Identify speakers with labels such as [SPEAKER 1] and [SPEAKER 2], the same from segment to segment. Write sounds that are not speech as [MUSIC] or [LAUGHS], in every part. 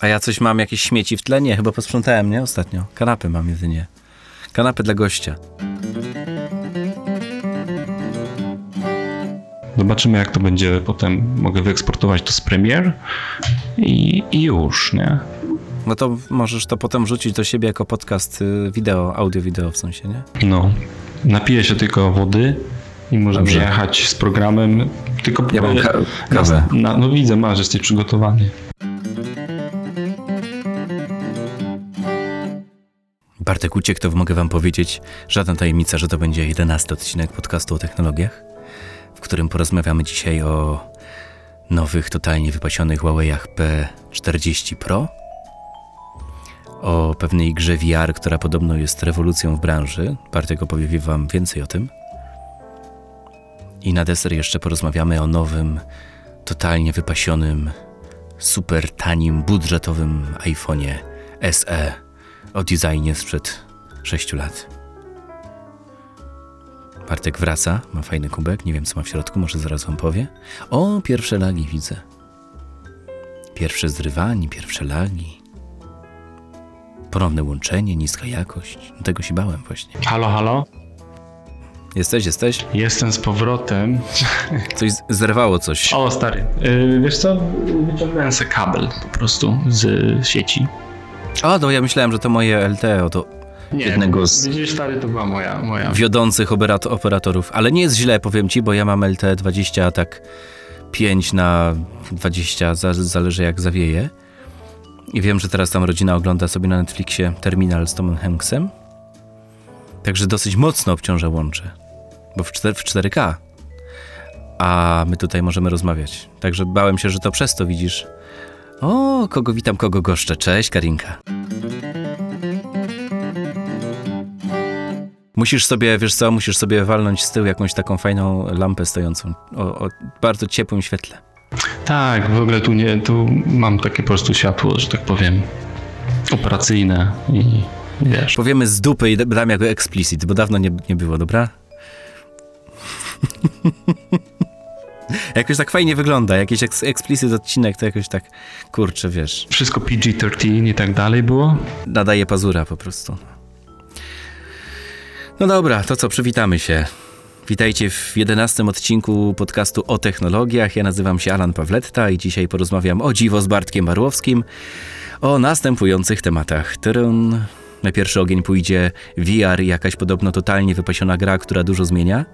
[SPEAKER 1] A ja coś mam, jakieś śmieci w tle? Nie, chyba posprzątałem, nie? Ostatnio. Kanapy mam jedynie. Kanapy dla gościa.
[SPEAKER 2] Zobaczymy, jak to będzie potem. Mogę wyeksportować to z Premiere i, i już, nie?
[SPEAKER 1] No to możesz to potem wrzucić do siebie jako podcast y, wideo, audio-wideo w sensie, nie?
[SPEAKER 2] No. Napiję się tylko wody i możemy
[SPEAKER 1] Dobrze.
[SPEAKER 2] jechać z programem. Tylko
[SPEAKER 1] Ja mam ka- kawę.
[SPEAKER 2] Na, no widzę, masz, jesteś przygotowany.
[SPEAKER 1] Bartek uciekł, to mogę wam powiedzieć, żadna tajemnica, że to będzie jedenasty odcinek podcastu o technologiach, w którym porozmawiamy dzisiaj o nowych, totalnie wypasionych Huawei'ach P40 Pro, o pewnej grze VR, która podobno jest rewolucją w branży. Bartek opowie wam więcej o tym. I na deser jeszcze porozmawiamy o nowym, totalnie wypasionym, super tanim, budżetowym iPhone'ie SE o designie sprzed 6 lat. Bartek wraca, ma fajny kubek, nie wiem co ma w środku, może zaraz wam powie. O, pierwsze lagi widzę. Pierwsze zrywanie, pierwsze lagi. Ponowne łączenie, niska jakość. Tego się bałem właśnie.
[SPEAKER 2] Halo, halo?
[SPEAKER 1] Jesteś, jesteś?
[SPEAKER 2] Jestem z powrotem.
[SPEAKER 1] Coś zerwało coś.
[SPEAKER 2] O, stary. Yy, wiesz co? Wyciągnąłem sobie kabel po prostu z sieci.
[SPEAKER 1] O, to ja myślałem, że to moje LTE, to
[SPEAKER 2] Nie,
[SPEAKER 1] Jednego z-
[SPEAKER 2] Widzisz, stary, to była moja. moja.
[SPEAKER 1] wiodących operat- operatorów. Ale nie jest źle, powiem ci, bo ja mam LTE 20, a tak 5 na 20, za- zależy jak zawieje. I wiem, że teraz tam rodzina ogląda sobie na Netflixie Terminal z Tomem Hanksem. Także dosyć mocno obciąża łącze, bo w, 4, w 4K. A my tutaj możemy rozmawiać. Także bałem się, że to przez to widzisz. O, kogo witam, kogo goszczę. Cześć, Karinka. Musisz sobie, wiesz co, musisz sobie walnąć z tyłu jakąś taką fajną lampę stojącą o, o bardzo ciepłym świetle.
[SPEAKER 2] Tak, w ogóle tu nie, tu mam takie po prostu światło, że tak powiem, operacyjne i wiesz.
[SPEAKER 1] Powiemy z dupy i dam jako explicit, bo dawno nie, nie było, dobra? [LAUGHS] jakoś tak fajnie wygląda, jakiś eks- explicit odcinek to jakoś tak, kurczę, wiesz,
[SPEAKER 2] Wszystko PG-13 i tak dalej było.
[SPEAKER 1] nadaje pazura po prostu. No dobra, to co, przywitamy się. Witajcie w jedenastym odcinku podcastu o technologiach. Ja nazywam się Alan Pawletta i dzisiaj porozmawiam o dziwo z Bartkiem Barłowskim o następujących tematach. Tyrun. Na pierwszy ogień pójdzie VR, jakaś podobno totalnie wypasiona gra, która dużo zmienia.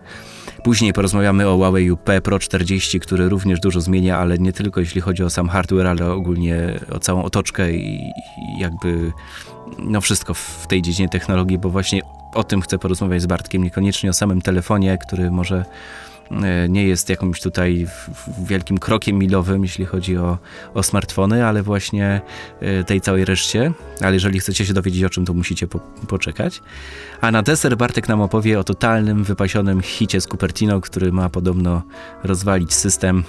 [SPEAKER 1] Później porozmawiamy o Huawei P Pro 40, który również dużo zmienia, ale nie tylko jeśli chodzi o sam hardware, ale ogólnie o całą otoczkę i jakby no wszystko w tej dziedzinie technologii, bo właśnie o tym chcę porozmawiać z Bartkiem, niekoniecznie o samym telefonie, który może nie jest jakimś tutaj wielkim krokiem milowym, jeśli chodzi o, o smartfony, ale właśnie e, tej całej reszcie. Ale jeżeli chcecie się dowiedzieć o czym, to musicie po, poczekać. A na deser Bartek nam opowie o totalnym, wypasionym hicie z Cupertino, który ma podobno rozwalić system.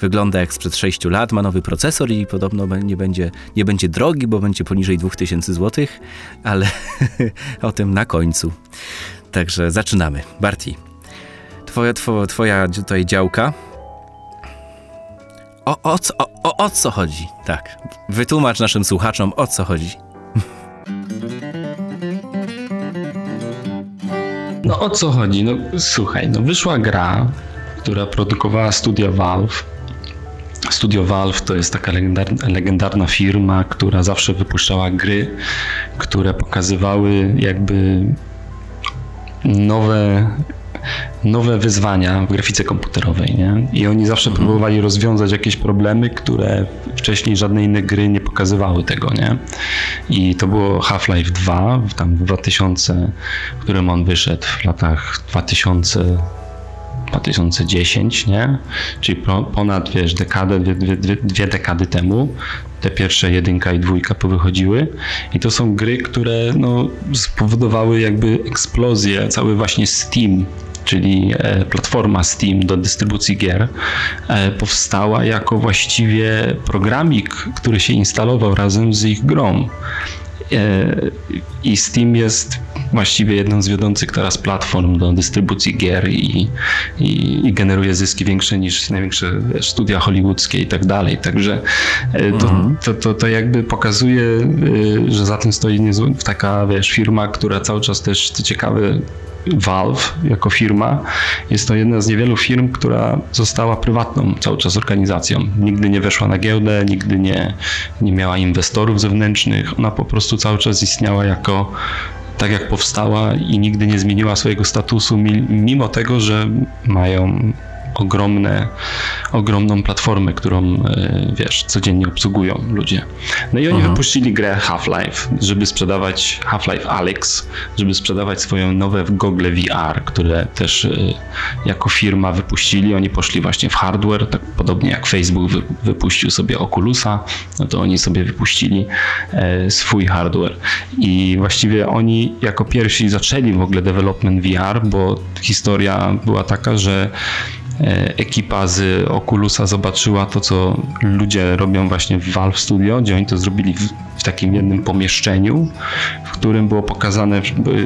[SPEAKER 1] Wygląda jak sprzed 6 lat, ma nowy procesor i podobno nie będzie, nie będzie drogi, bo będzie poniżej 2000 zł, ale [LAUGHS] o tym na końcu. Także zaczynamy. Barti, twoja, twoja, twoja tutaj działka. O, o, co, o, o, o co chodzi? Tak, wytłumacz naszym słuchaczom, o co chodzi.
[SPEAKER 2] No o co chodzi? No słuchaj, no wyszła gra, która produkowała studia Valve. Studio Valve to jest taka legendar- legendarna firma, która zawsze wypuszczała gry, które pokazywały jakby nowe, nowe wyzwania w grafice komputerowej. Nie? I oni zawsze próbowali rozwiązać jakieś problemy, które wcześniej żadne inne gry nie pokazywały tego. Nie? I to było Half-Life 2, w tam w 2000, w którym on wyszedł w latach 2000. 2010, nie? Czyli po- ponad, wiesz, dekadę, dwie, dwie, dwie, dwie dekady temu te pierwsze jedynka i dwójka powychodziły i to są gry, które no, spowodowały jakby eksplozję, cały właśnie Steam, czyli e, platforma Steam do dystrybucji gier, e, powstała jako właściwie programik, który się instalował razem z ich grą. I Steam jest właściwie jedną z wiodących teraz platform do dystrybucji gier i, i, i generuje zyski większe niż największe studia hollywoodzkie i tak dalej. Także to, to, to, to jakby pokazuje, że za tym stoi taka wiesz, firma, która cały czas też co ciekawe Valve jako firma jest to jedna z niewielu firm, która została prywatną cały czas organizacją. Nigdy nie weszła na giełdę, nigdy nie, nie miała inwestorów zewnętrznych. Ona po prostu cały czas istniała jako tak jak powstała i nigdy nie zmieniła swojego statusu, mimo tego, że mają ogromne, ogromną platformę, którą e, wiesz, codziennie obsługują ludzie. No i oni mhm. wypuścili grę Half-Life, żeby sprzedawać Half-Life Alyx, żeby sprzedawać swoje nowe gogle VR, które też e, jako firma wypuścili. Oni poszli właśnie w hardware, tak podobnie jak Facebook wypuścił sobie Oculusa, no to oni sobie wypuścili e, swój hardware. I właściwie oni jako pierwsi zaczęli w ogóle development VR, bo historia była taka, że ekipa z Oculusa zobaczyła to, co ludzie robią właśnie w Valve Studio, gdzie oni to zrobili w, w takim jednym pomieszczeniu, w którym było pokazane,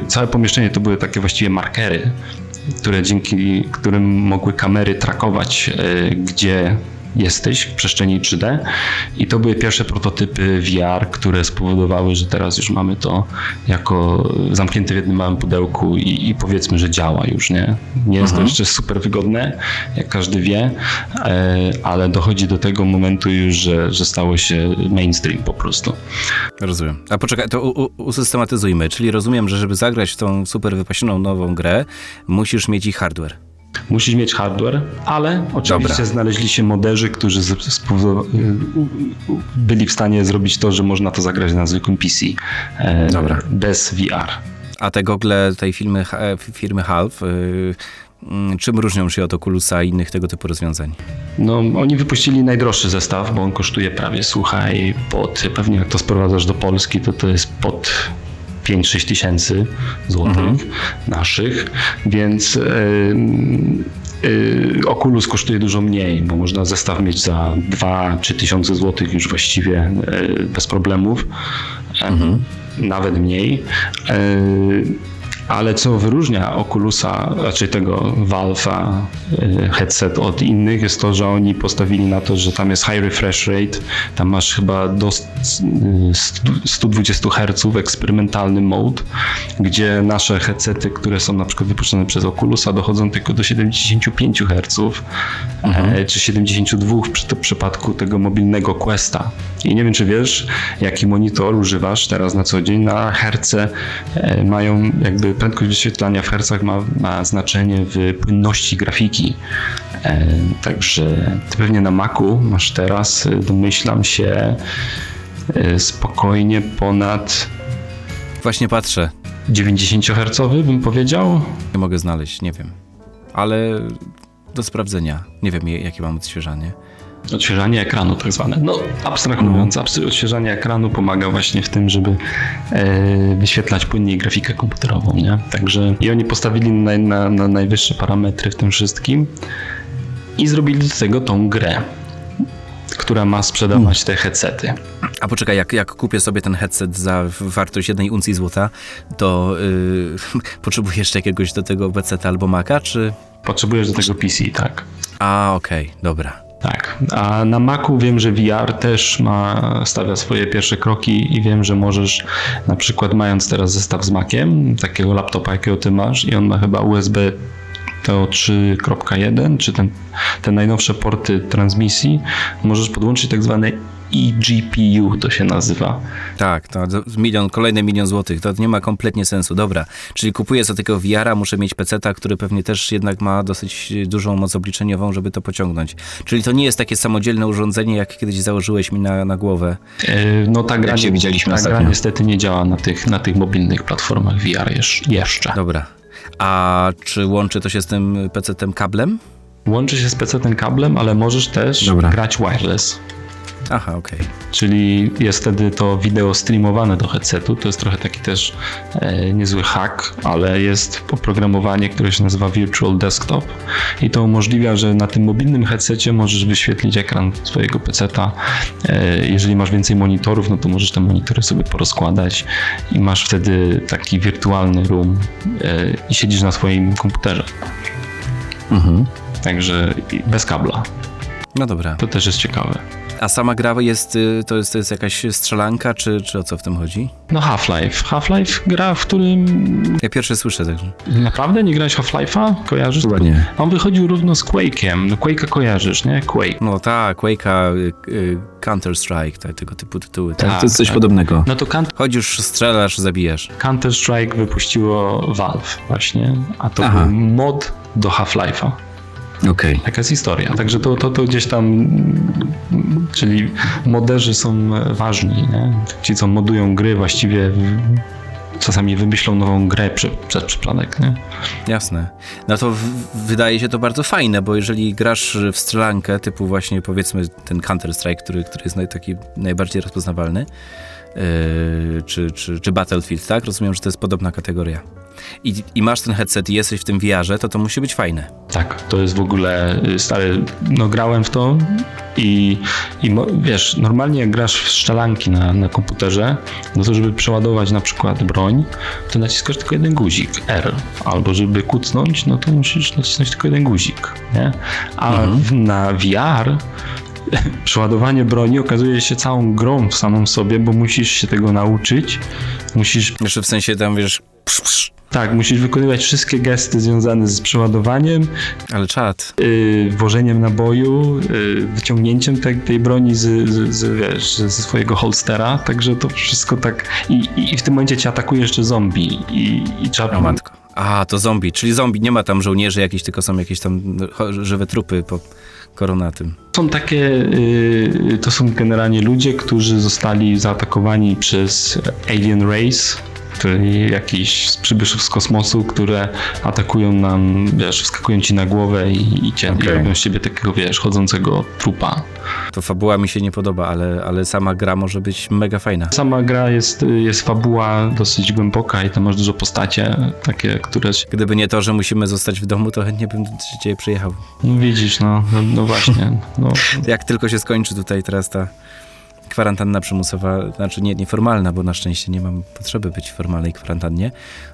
[SPEAKER 2] całe pomieszczenie to były takie właściwie markery, które dzięki którym mogły kamery trakować, e, gdzie jesteś w przestrzeni 3D i to były pierwsze prototypy VR, które spowodowały, że teraz już mamy to jako zamknięte w jednym małym pudełku i, i powiedzmy, że działa już, nie? Nie jest mhm. to jeszcze super wygodne, jak każdy wie, e, ale dochodzi do tego momentu już, że, że stało się mainstream po prostu.
[SPEAKER 1] Rozumiem. A poczekaj, to usystematyzujmy, czyli rozumiem, że żeby zagrać w tą super wypasioną nową grę, musisz mieć i hardware.
[SPEAKER 2] Musisz mieć hardware, ale oczywiście Dobra. znaleźli się moderzy, którzy byli w stanie zrobić to, że można to zagrać na zwykłym PC e, Dobra. bez VR.
[SPEAKER 1] A te gogle tej firmy, firmy Half, yy, czym różnią się od Oculusa i innych tego typu rozwiązań?
[SPEAKER 2] No, oni wypuścili najdroższy zestaw, bo on kosztuje prawie, słuchaj, pod, pewnie jak to sprowadzasz do Polski, to to jest pod 5-6 tysięcy złotych mhm. naszych, więc yy, yy, Oculus kosztuje dużo mniej, bo można zestaw mieć za 2-3 tysiące złotych już właściwie yy, bez problemów. Mhm. Nawet mniej. Ale co wyróżnia Oculusa, raczej tego Valve'a y, headset od innych jest to, że oni postawili na to, że tam jest high refresh rate, tam masz chyba do 120 Hz eksperymentalny mode, gdzie nasze headsety, które są na przykład wypuszczone przez Oculusa dochodzą tylko do 75 Hz mhm. czy 72 w przypadku tego mobilnego Questa. I nie wiem, czy wiesz, jaki monitor używasz teraz na co dzień. Na herce e, mają jakby prędkość wyświetlania w hercach ma, ma znaczenie w płynności grafiki. E, także ty pewnie na Macu masz teraz, e, domyślam się, spokojnie ponad.
[SPEAKER 1] Właśnie patrzę.
[SPEAKER 2] 90 Hz bym powiedział?
[SPEAKER 1] Nie mogę znaleźć, nie wiem. Ale do sprawdzenia. Nie wiem, jakie mam odświeżanie.
[SPEAKER 2] Odświeżanie ekranu tak zwane. No, abstrahując, mhm. odświeżanie ekranu pomaga właśnie w tym, żeby e, wyświetlać płynniej grafikę komputerową, nie? Także i oni postawili na, na, na najwyższe parametry w tym wszystkim i zrobili do tego tą grę, która ma sprzedawać te headsety.
[SPEAKER 1] A poczekaj, jak, jak kupię sobie ten headset za wartość jednej uncji złota, to yy, [LAUGHS] potrzebuję jeszcze jakiegoś do tego PC albo Maca, czy...
[SPEAKER 2] Potrzebujesz do tego PC, tak.
[SPEAKER 1] A, okej, okay, dobra.
[SPEAKER 2] Tak, a na Macu wiem, że VR też ma, stawia swoje pierwsze kroki i wiem, że możesz na przykład mając teraz zestaw z Maciem, takiego laptopa jakiego ty masz i on ma chyba USB to 3.1, czy ten, te najnowsze porty transmisji, możesz podłączyć tak zwane eGPU to się nazywa.
[SPEAKER 1] Tak, to milion, kolejny milion złotych, to nie ma kompletnie sensu. Dobra, czyli kupuję za tego VR-a, muszę mieć PC-ta, który pewnie też jednak ma dosyć dużą moc obliczeniową, żeby to pociągnąć. Czyli to nie jest takie samodzielne urządzenie, jak kiedyś założyłeś mi na, na głowę.
[SPEAKER 2] Yy, no ta gra, widzieliśmy ta gra niestety nie działa na tych, na tych mobilnych platformach VR jeszcze.
[SPEAKER 1] Dobra. A czy łączy to się z tym PC-tem kablem?
[SPEAKER 2] Łączy się z PC-tem kablem, ale możesz też Dobra. grać wireless.
[SPEAKER 1] Aha, okej.
[SPEAKER 2] Czyli jest wtedy to wideo streamowane do headsetu. To jest trochę taki też e, niezły hack, ale jest oprogramowanie, które się nazywa Virtual Desktop i to umożliwia, że na tym mobilnym headsetie możesz wyświetlić ekran swojego peceta. E, jeżeli masz więcej monitorów, no to możesz te monitory sobie porozkładać i masz wtedy taki wirtualny room e, i siedzisz na swoim komputerze.
[SPEAKER 1] Mhm.
[SPEAKER 2] Także bez kabla.
[SPEAKER 1] No dobra.
[SPEAKER 2] To też jest ciekawe.
[SPEAKER 1] A sama gra jest, y, to jest, to jest jakaś strzelanka, czy, czy o co w tym chodzi?
[SPEAKER 2] No Half-Life. Half-Life gra, w którym
[SPEAKER 1] Ja pierwszy słyszę także.
[SPEAKER 2] Naprawdę nie grałeś Half-Life'a? Kojarzysz?
[SPEAKER 1] nie.
[SPEAKER 2] On wychodził równo z Quake'em. No Quake'a kojarzysz, nie? Quake.
[SPEAKER 1] No tak, Quake'a, y, y, Counter-Strike, tak, tego typu tytuły. Tak,
[SPEAKER 2] Tak,
[SPEAKER 1] to jest coś
[SPEAKER 2] tak.
[SPEAKER 1] podobnego.
[SPEAKER 2] No to Coun-
[SPEAKER 1] Chodzisz, strzelasz, zabijasz.
[SPEAKER 2] Counter-Strike wypuściło Valve właśnie, a to
[SPEAKER 1] Aha.
[SPEAKER 2] był mod do Half-Life'a.
[SPEAKER 1] Okej.
[SPEAKER 2] Taka jest historia. Także to, to, to gdzieś tam, czyli moderzy są ważni, nie? Ci, co modują gry, właściwie czasami wymyślą nową grę prze, przez przypadek, nie?
[SPEAKER 1] Jasne. No to w- wydaje się to bardzo fajne, bo jeżeli grasz w strzelankę, typu właśnie powiedzmy ten Counter-Strike, który, który jest naj, taki najbardziej rozpoznawalny, yy, czy, czy, czy Battlefield, tak? Rozumiem, że to jest podobna kategoria. I, I masz ten headset i jesteś w tym VR-ze, to to musi być fajne.
[SPEAKER 2] Tak, to jest w ogóle y, stary. No grałem w to i, i wiesz, normalnie jak grasz w strzelanki na, na komputerze, no to żeby przeładować na przykład broń, to naciskasz tylko jeden guzik R, albo żeby kucnąć, no to musisz nacisnąć tylko jeden guzik, nie? A w, na VR [LAUGHS] przeładowanie broni okazuje się całą grą w samą sobie, bo musisz się tego nauczyć, musisz
[SPEAKER 1] Jeszcze w sensie tam, wiesz, psz, psz,
[SPEAKER 2] tak, musisz wykonywać wszystkie gesty związane z przeładowaniem,
[SPEAKER 1] ale czad.
[SPEAKER 2] y, włożeniem naboju, y, wyciągnięciem tej, tej broni z, z, z, wiesz, ze swojego holstera, także to wszystko tak i, i, i w tym momencie cię atakuje jeszcze zombie i, i trzeba...
[SPEAKER 1] O matko. A, to zombie, czyli zombie, nie ma tam żołnierzy jakichś, tylko są jakieś tam cho- żywe trupy po koronatym.
[SPEAKER 2] Są takie, y, to są generalnie ludzie, którzy zostali zaatakowani przez alien race, czyli jakiś z przybyszów z kosmosu, które atakują nam, wiesz, wskakują ci na głowę i, i, cię, i
[SPEAKER 1] Okej.
[SPEAKER 2] robią z ciebie takiego, wiesz, chodzącego trupa.
[SPEAKER 1] To fabuła mi się nie podoba, ale, ale sama gra może być mega fajna.
[SPEAKER 2] Sama gra jest, jest fabuła dosyć głęboka i tam masz dużo postacie, takie, które,
[SPEAKER 1] Gdyby nie to, że musimy zostać w domu, to chętnie bym do ciebie przyjechał.
[SPEAKER 2] no widzisz, no, no, no właśnie, no, [LAUGHS]
[SPEAKER 1] Jak tylko się skończy tutaj teraz ta kwarantanna przymusowa, znaczy nie, nieformalna, bo na szczęście nie mam potrzeby być w formalnej kwarantannie,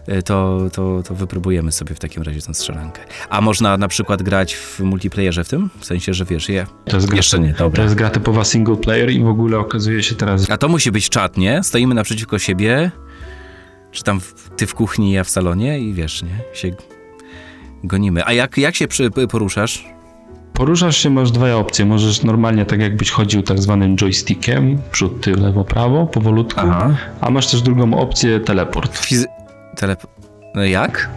[SPEAKER 1] y, to, to, to wypróbujemy sobie w takim razie tę strzelankę. A można na przykład grać w multiplayerze w tym? W sensie, że wiesz, je...
[SPEAKER 2] to jest gra,
[SPEAKER 1] Jeszcze nie,
[SPEAKER 2] to
[SPEAKER 1] dobra.
[SPEAKER 2] jest gra typowa single player i w ogóle okazuje się teraz,
[SPEAKER 1] A to musi być czat, nie? Stoimy naprzeciwko siebie, czy tam w, ty w kuchni, ja w salonie i wiesz, nie? Się gonimy. A jak, jak się przy, poruszasz?
[SPEAKER 2] Poruszasz się, masz dwie opcje, możesz normalnie tak jakbyś chodził tak zwanym joystickiem, przód, tył, lewo, prawo, powolutku,
[SPEAKER 1] Aha.
[SPEAKER 2] a masz też drugą opcję, teleport.
[SPEAKER 1] Fizy... Telep... No jak?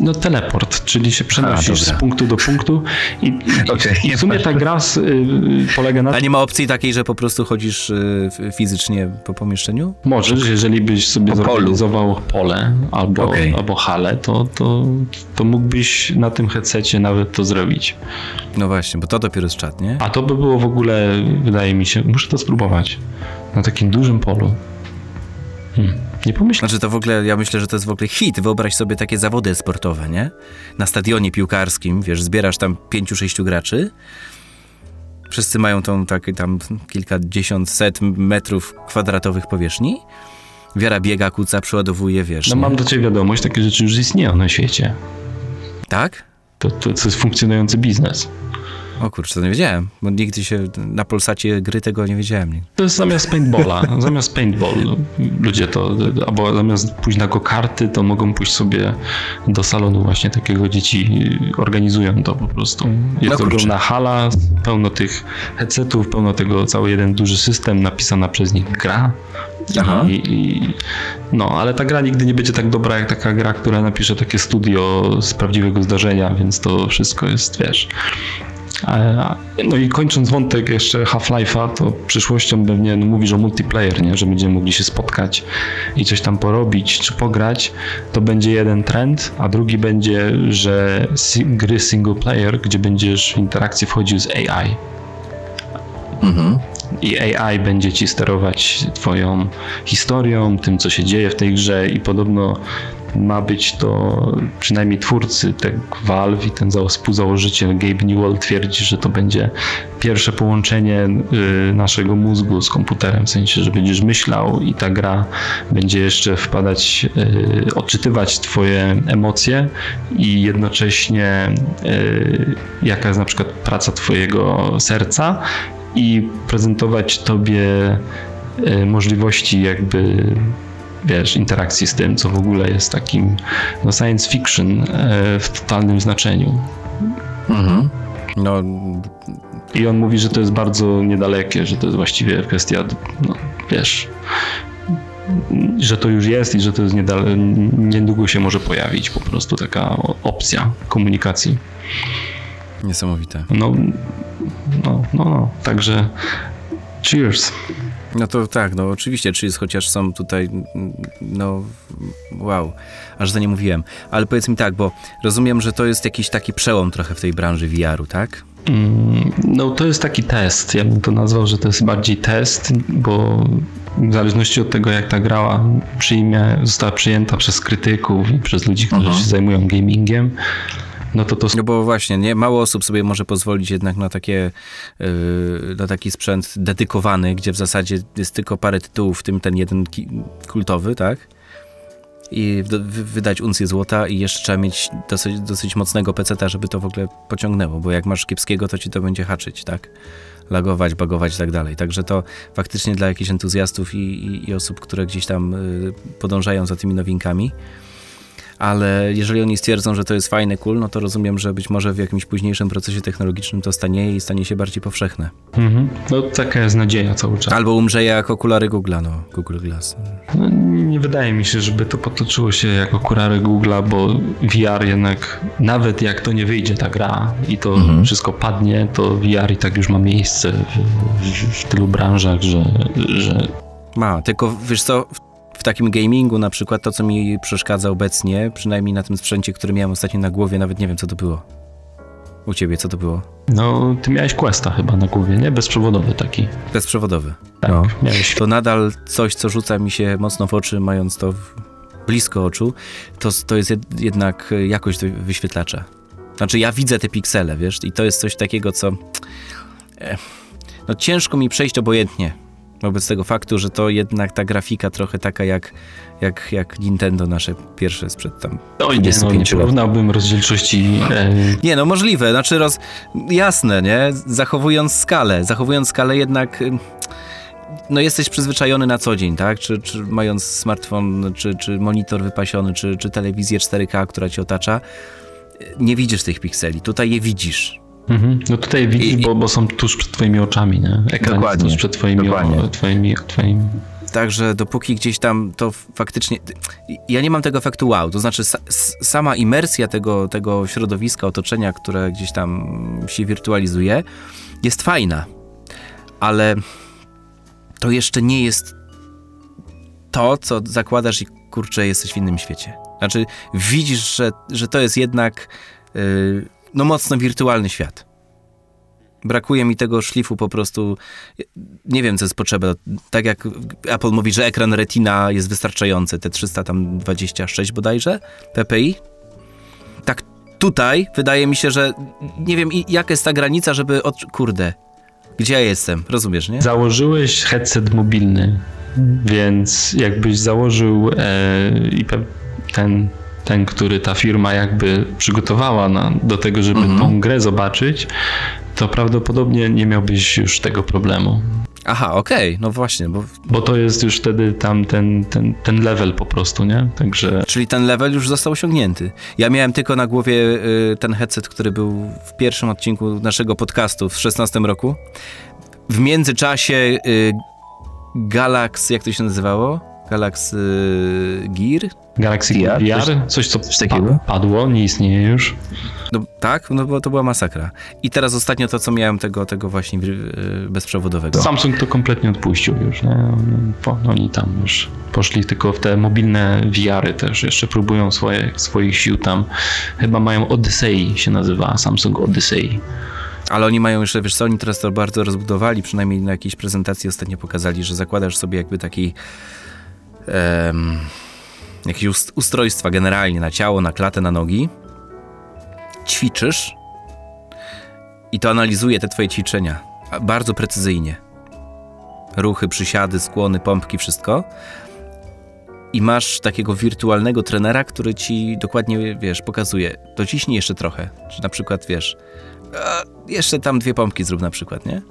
[SPEAKER 2] No teleport, czyli się przenosisz
[SPEAKER 1] dobra.
[SPEAKER 2] z punktu do punktu i, i,
[SPEAKER 1] Okej.
[SPEAKER 2] i w sumie ta gra s- y, polega na
[SPEAKER 1] A nie ma opcji takiej, że po prostu chodzisz y, fizycznie po pomieszczeniu?
[SPEAKER 2] Możesz, jeżeli byś sobie
[SPEAKER 1] Po
[SPEAKER 2] zorganizował pole albo,
[SPEAKER 1] Okej.
[SPEAKER 2] albo halę, to, to, to mógłbyś na tym headsetie nawet to zrobić.
[SPEAKER 1] No właśnie, bo to dopiero jest czat, nie?
[SPEAKER 2] A to by było w ogóle, wydaje mi się, muszę to spróbować, na takim dużym polu. Hmm. Nie pomyślałem.
[SPEAKER 1] Znaczy to w ogóle, ja myślę, że to jest w ogóle hit. Wyobraź sobie takie zawody sportowe, nie? Na stadionie piłkarskim, wiesz, zbierasz tam pięciu, sześciu graczy. Wszyscy mają tą tak, tam kilkadziesiąt, set metrów kwadratowych powierzchni. Wiara biega, kuca, przeładowuje, wiesz.
[SPEAKER 2] No
[SPEAKER 1] nie?
[SPEAKER 2] mam do ciebie wiadomość, takie rzeczy już istnieją na świecie.
[SPEAKER 1] Tak?
[SPEAKER 2] To, to, to jest funkcjonujący biznes.
[SPEAKER 1] O kurczę, to nie wiedziałem, bo nigdy się na Polsacie gry tego nie wiedziałem.
[SPEAKER 2] To jest zamiast paintballa, [LAUGHS] zamiast paintball ludzie to, albo zamiast pójść na go-karty, to mogą pójść sobie do salonu właśnie takiego dzieci organizują to po prostu. Jest
[SPEAKER 1] No
[SPEAKER 2] ogromna hala, pełno tych headsetów, pełno tego, cały jeden duży system, napisana przez nich gra.
[SPEAKER 1] Aha.
[SPEAKER 2] I, i, no, ale ta gra nigdy nie będzie tak dobra jak taka gra, która napisze takie studio z prawdziwego zdarzenia, więc to wszystko jest, wiesz, No i kończąc wątek jeszcze Half-Life'a, to przyszłością pewnie no, mówisz o multiplayer, nie? że będziemy mogli się spotkać i coś tam porobić czy pograć. To będzie jeden trend, a drugi będzie, że gry single player, gdzie będziesz w interakcję wchodził z AI. i AI będzie ci sterować twoją historią, tym co się dzieje w tej grze i podobno ma być to, przynajmniej twórcy tak Valve i ten współzałożyciel Gabe Newell twierdzi, że to będzie pierwsze połączenie y, naszego mózgu z komputerem, w sensie, że będziesz myślał i ta gra będzie jeszcze wpadać, y, odczytywać twoje emocje i jednocześnie y, jaka jest na przykład praca twojego serca i prezentować tobie możliwości jakby wiesz, interakcji z tym, co w ogóle jest takim no, science fiction e, w totalnym znaczeniu. Mhm. No. I on mówi, że to jest bardzo niedalekie, że to jest właściwie kwestia, no, wiesz, że to już jest i że to jest niedale, niedługo się może pojawić po prostu taka opcja komunikacji.
[SPEAKER 1] Niesamowite.
[SPEAKER 2] No, no, no, no. także cheers.
[SPEAKER 1] No to tak, no oczywiście, czy jest chociaż są tutaj, no wow, aż za nie mówiłem. Ale powiedz mi tak, bo rozumiem, że to jest jakiś taki przełom trochę w tej branży VR-u, tak?
[SPEAKER 2] Mm, no to jest taki test. Ja bym to nazwał, że to jest bardziej test, bo w zależności od tego, jak ta grała przyjmie, została przyjęta przez krytyków i przez ludzi, którzy -huh. się zajmują gamingiem,
[SPEAKER 1] no to to... No bo właśnie, nie? Mało osób sobie może pozwolić jednak na takie, yy, na taki sprzęt dedykowany, gdzie w zasadzie jest tylko parę tytułów, w tym ten jeden kultowy, tak? I wydać uncję złota i jeszcze trzeba mieć dosyć, dosyć mocnego peceta, żeby to w ogóle pociągnęło, bo jak masz kiepskiego, to ci to będzie haczyć, tak? Lagować, bagować i tak dalej. Także to faktycznie dla jakichś entuzjastów i, i, i osób, które gdzieś tam y, podążają za tymi nowinkami, ale jeżeli oni stwierdzą, że to jest fajny, cool, no to rozumiem, że być może w jakimś późniejszym procesie technologicznym to stanieje i stanie się bardziej powszechne. Mhm.
[SPEAKER 2] No taka jest nadzieja cały czas.
[SPEAKER 1] Albo umrze jak okulary Google'a, no, Google Glass.
[SPEAKER 2] No, nie wydaje mi się, żeby to potoczyło się jak okulary Google'a, bo VR jednak, nawet jak to nie wyjdzie ta gra i to mhm. wszystko padnie, to VR i tak już ma miejsce w, w, w tylu branżach, że, że...
[SPEAKER 1] Ma, tylko wiesz co, w takim gamingu na przykład to, co mi przeszkadza obecnie, przynajmniej na tym sprzęcie, który miałem ostatnio na głowie, nawet nie wiem, co to było. U ciebie, co to było?
[SPEAKER 2] No, ty miałeś Questa chyba na głowie, nie? Bezprzewodowy taki.
[SPEAKER 1] Bezprzewodowy.
[SPEAKER 2] Tak,
[SPEAKER 1] no.
[SPEAKER 2] miałeś.
[SPEAKER 1] To nadal coś, co rzuca mi się mocno w oczy, mając to blisko oczu, to, to jest jednak jakość wyświetlacza. Znaczy, ja widzę te piksele, wiesz, i to jest coś takiego, co... E, no ciężko mi przejść obojętnie wobec tego faktu, że to jednak ta grafika trochę taka jak, jak, jak Nintendo nasze pierwsze sprzed tam
[SPEAKER 2] Oj, nie, no, nie porównałbym rozdzielczości. E...
[SPEAKER 1] Nie, no możliwe, znaczy roz... jasne, nie? Zachowując skalę, zachowując skalę jednak no jesteś przyzwyczajony na co dzień, tak? Czy, czy mając smartfon, czy, czy monitor wypasiony, czy, czy telewizję 4K, która ci otacza, nie widzisz tych pikseli. Tutaj je widzisz.
[SPEAKER 2] Mhm. No tutaj widzisz, I, bo, bo są tuż przed twoimi oczami, nie? Ekran dokładnie, tuż przed twoimi, o, twoimi, twoimi...
[SPEAKER 1] Także dopóki gdzieś tam to faktycznie... Ja nie mam tego efektu wow, to znaczy sama imersja tego, tego środowiska, otoczenia, które gdzieś tam się wirtualizuje, jest fajna, ale to jeszcze nie jest to, co zakładasz i kurczę, jesteś w innym świecie. Znaczy widzisz, że, że to jest jednak... Yy, no mocno wirtualny świat. Brakuje mi tego szlifu po prostu. Nie wiem, co jest potrzeba. Tak jak Apple mówi, że ekran Retina jest wystarczający, te 326 bodajże PPI. Tak tutaj wydaje mi się, że nie wiem, jaka jest ta granica, żeby. Od... Kurde, gdzie ja jestem? Rozumiesz, nie?
[SPEAKER 2] Założyłeś headset mobilny, więc jakbyś założył e, ten ten, który ta firma jakby przygotowała na, do tego, żeby mhm. tą grę zobaczyć, to prawdopodobnie nie miałbyś już tego problemu.
[SPEAKER 1] Aha, okej, okay. no właśnie, bo...
[SPEAKER 2] Bo to jest już wtedy tam ten, ten, ten level po prostu, nie? Także...
[SPEAKER 1] Czyli ten level już został osiągnięty. Ja miałem tylko na głowie y, ten headset, który był w pierwszym odcinku naszego podcastu w 16 roku. W międzyczasie y, Galaxy, jak to się nazywało? Galaxy Gear?
[SPEAKER 2] Galaxy Gear? VR? Coś, co coś takiego? padło, nie istnieje już.
[SPEAKER 1] No, tak, no bo to była masakra. I teraz ostatnio to, co miałem tego, tego właśnie yy, bezprzewodowego.
[SPEAKER 2] Samsung to kompletnie odpuścił już, nie? Oni tam już poszli tylko w te mobilne VR-y też, jeszcze próbują swoje, swoich sił tam. Chyba mają Odyssey się nazywa, Samsung Odyssey.
[SPEAKER 1] Ale oni mają jeszcze, wiesz co, oni teraz to bardzo rozbudowali, przynajmniej na jakiejś prezentacji ostatnio pokazali, że zakładasz sobie jakby taki em, jakieś ust- ustrojstwa generalnie na ciało, na klatę, na nogi, ćwiczysz i to analizuje te twoje ćwiczenia bardzo precyzyjnie. Ruchy, przysiady, skłony, pompki, wszystko. I masz takiego wirtualnego trenera, który ci dokładnie, wiesz, pokazuje, dociśnij jeszcze trochę. Czy na przykład, wiesz, jeszcze tam dwie pompki zrób na przykład, nie?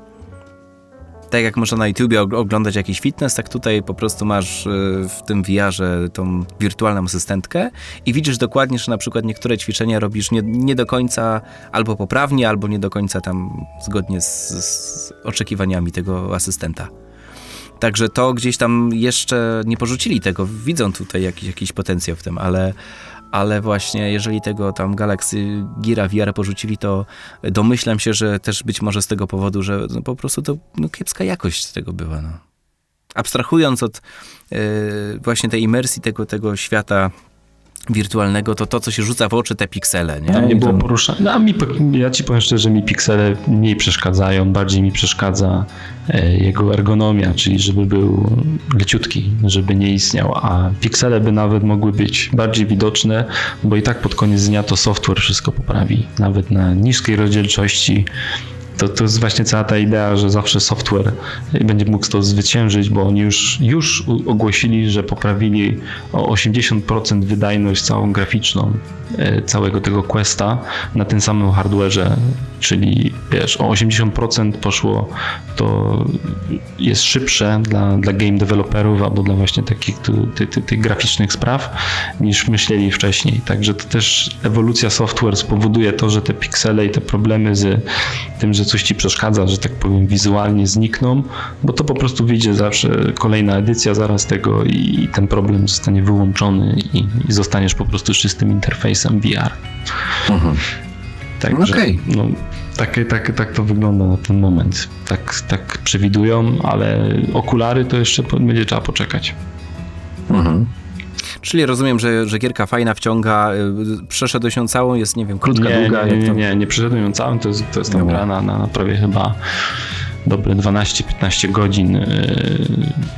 [SPEAKER 1] Tak jak można na YouTubie og- oglądać jakiś fitness, tak tutaj po prostu masz y, w tym VR-ze tą wirtualną asystentkę i widzisz dokładnie, że na przykład niektóre ćwiczenia robisz nie, nie do końca albo poprawnie, albo nie do końca tam zgodnie z, z oczekiwaniami tego asystenta. Także to gdzieś tam jeszcze nie porzucili tego, widzą tutaj jakiś, jakiś potencjał w tym, ale, ale właśnie jeżeli tego tam Galaxy Gira VR porzucili, to domyślam się, że też być może z tego powodu, że no po prostu to no, kiepska jakość tego była. No. Abstrahując od yy, właśnie tej imersji tego, tego świata wirtualnego, to to, co się rzuca w oczy, te piksele, nie?
[SPEAKER 2] Tam nie było poruszania. No, a mi, ja ci powiem szczerze, że mi piksele mniej przeszkadzają, bardziej mi przeszkadza e, jego ergonomia, czyli żeby był leciutki, żeby nie istniał, a piksele by nawet mogły być bardziej widoczne, bo i tak pod koniec dnia to software wszystko poprawi, nawet na niskiej rozdzielczości. To, to jest właśnie cała ta idea, że zawsze software będzie mógł to zwyciężyć, bo oni już, już ogłosili, że poprawili o 80% wydajność całą graficzną e, całego tego Questa na tym samym hardware'ze, czyli wiesz, o 80% poszło, to jest szybsze dla, dla game developerów albo dla właśnie takich tu, ty, ty, tych graficznych spraw niż myśleli wcześniej. Także to też ewolucja software spowoduje to, że te piksele i te problemy z tym, że coś ci przeszkadza, że tak powiem wizualnie znikną, bo to po prostu wyjdzie zawsze kolejna edycja zaraz tego i ten problem zostanie wyłączony i, i zostaniesz po prostu czystym interfejsem VR. Także
[SPEAKER 1] Okej.
[SPEAKER 2] no, tak, tak, tak to wygląda na ten moment. Tak, tak przewidują, ale okulary to jeszcze będzie trzeba poczekać.
[SPEAKER 1] Czyli rozumiem, że, że gierka fajna wciąga, y, przeszedłeś ją całą, jest, nie wiem, krótka,
[SPEAKER 2] nie,
[SPEAKER 1] długa.
[SPEAKER 2] nie, nie,
[SPEAKER 1] to-
[SPEAKER 2] nie, nie przeszedłem ją całą, to jest, to jest tam gra na, na prawie chyba dobre 12-15 godzin yy,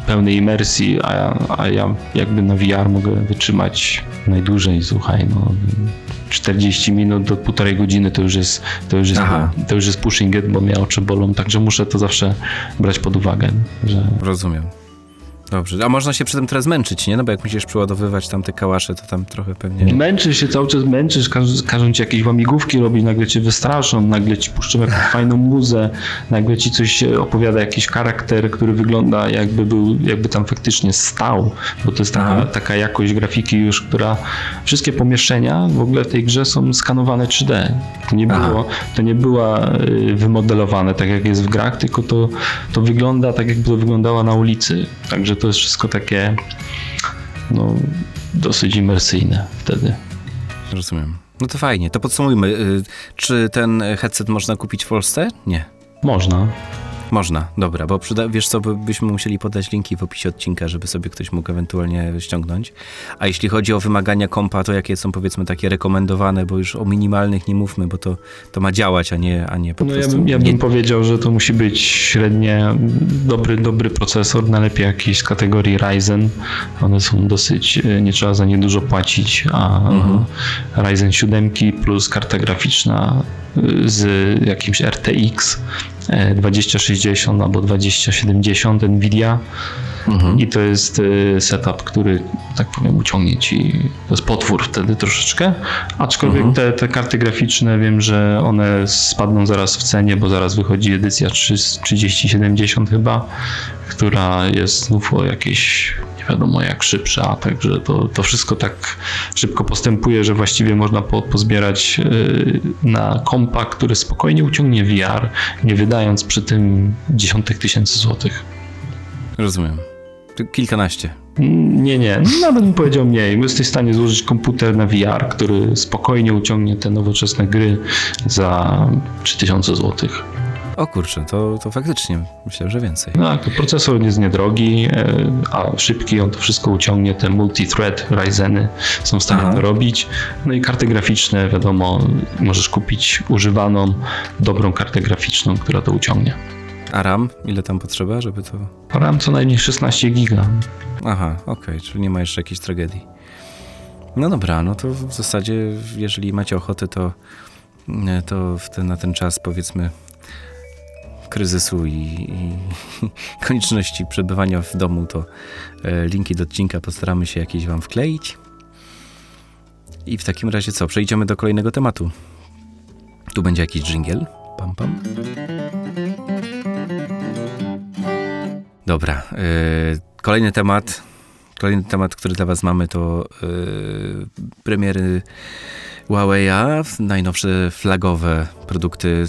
[SPEAKER 2] pełnej imersji, a ja, a ja jakby na VR mogę wytrzymać najdłużej, słuchaj, no 40 minut do półtorej godziny to już jest, to już jest,
[SPEAKER 1] Aha.
[SPEAKER 2] to już jest pushing it, bo mnie oczy bolą, także muszę to zawsze brać pod uwagę, że
[SPEAKER 1] Rozumiem. Dobrze, a można się przy tym teraz męczyć, nie? No bo jak musisz przeładowywać tam te kałasze, to tam trochę pewnie...
[SPEAKER 2] Męczysz się cały czas, męczysz, każ, każą ci jakieś łamigłówki robić, nagle cię wystraszą, nagle ci puszczą jakąś fajną muzę, nagle ci coś opowiada jakiś charakter, który wygląda jakby był, jakby tam faktycznie stał, bo to jest taka,
[SPEAKER 1] Aha.
[SPEAKER 2] taka jakość grafiki już, która wszystkie pomieszczenia w ogóle w tej grze są skanowane 3D. To nie
[SPEAKER 1] Aha.
[SPEAKER 2] było, to nie była y, wymodelowane tak jak jest w grach, tylko to, to wygląda tak jakby to wyglądała na ulicy. Także to jest wszystko takie no, dosyć imersyjne wtedy.
[SPEAKER 1] Rozumiem. No to fajnie, to podsumujmy. Y, Czy ten headset można kupić w Polsce? Nie.
[SPEAKER 2] Można.
[SPEAKER 1] Można, dobra, bo przyda, wiesz co, by- byśmy musieli podać linki w opisie odcinka, żeby sobie ktoś mógł ewentualnie ściągnąć. A jeśli chodzi o wymagania kompa, to jakie są powiedzmy takie rekomendowane, bo już o minimalnych nie mówmy, bo to, to ma działać, a nie, a nie po
[SPEAKER 2] No ja,
[SPEAKER 1] prostu...
[SPEAKER 2] bym- ja
[SPEAKER 1] nie,
[SPEAKER 2] bym powiedział, że to musi być średnie dobry, dobry procesor, najlepiej jakiś z kategorii Ryzen. One są dosyć, e, nie trzeba za nie dużo płacić, a Ryzen 7 plus karta graficzna e, z jakimś RTX 2060 albo 2070 Nvidia.
[SPEAKER 1] Mhm.
[SPEAKER 2] i to jest e, setup, który, tak powiem, uciągnie ci, to jest potwór wtedy troszeczkę, aczkolwiek te, te karty graficzne wiem, że one spadną zaraz w cenie, bo zaraz wychodzi edycja 3 3070 chyba, która jest znów o jakieś nie wiadomo jak szybsza, także to, to wszystko tak szybko postępuje, że właściwie można po, pozbierać y, na kompa, który spokojnie uciągnie VR, nie wydając przy tym dziesiątek tysięcy złotych.
[SPEAKER 1] Rozumiem. Kilkanaście.
[SPEAKER 2] Mm, Nie, nie, nawet bym powiedział mniej. Jesteś w stanie złożyć komputer na VR, który spokojnie uciągnie te nowoczesne gry za 3000 zł.
[SPEAKER 1] O kurczę, to, to faktycznie myślę, że więcej.
[SPEAKER 2] No, to procesor jest niedrogi, e, a szybki, on to wszystko uciągnie, te multi-thread Ryzeny są w stanie robić. No i karty graficzne, wiadomo, możesz kupić używaną, dobrą kartę graficzną, która to uciągnie.
[SPEAKER 1] A RAM? Ile tam potrzeba, żeby to...
[SPEAKER 2] RAM co najmniej 16 giga.
[SPEAKER 1] Aha, okej, czyli nie ma jeszcze jakiejś tragedii. No dobra, no to w zasadzie, jeżeli macie ochotę, to, e, to ten, na ten czas powiedzmy kryzysu i, i [LAUGHS] konieczności przebywania w domu, to e, linki do odcinka postaramy się jakieś wam wkleić. I w takim razie co? Przejdziemy do kolejnego tematu. Tu będzie jakiś dżingiel. Pam, pam. Dobra. e, kolejny temat. Kolejny temat, który dla Was mamy, to e, premiery Huawei'a, najnowsze flagowe produkty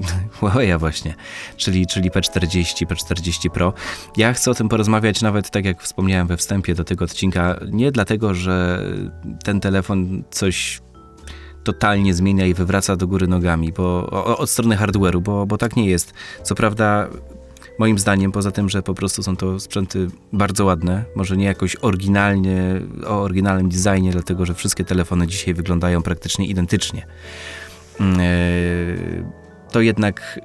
[SPEAKER 1] [LAUGHS] Huawei'a właśnie, czyli, czyli P40, P40 Pro. Ja chcę o tym porozmawiać nawet tak jak wspomniałem we wstępie do tego odcinka, nie dlatego, że ten telefon coś totalnie zmienia i wywraca do góry nogami, bo o, od strony hardware'u, bo, bo tak nie jest. Co prawda Moim zdaniem, poza tym, że po prostu są to sprzęty bardzo ładne, może nie jakoś oryginalnie, o oryginalnym designie, dlatego że wszystkie telefony dzisiaj wyglądają praktycznie identycznie. E, To jednak,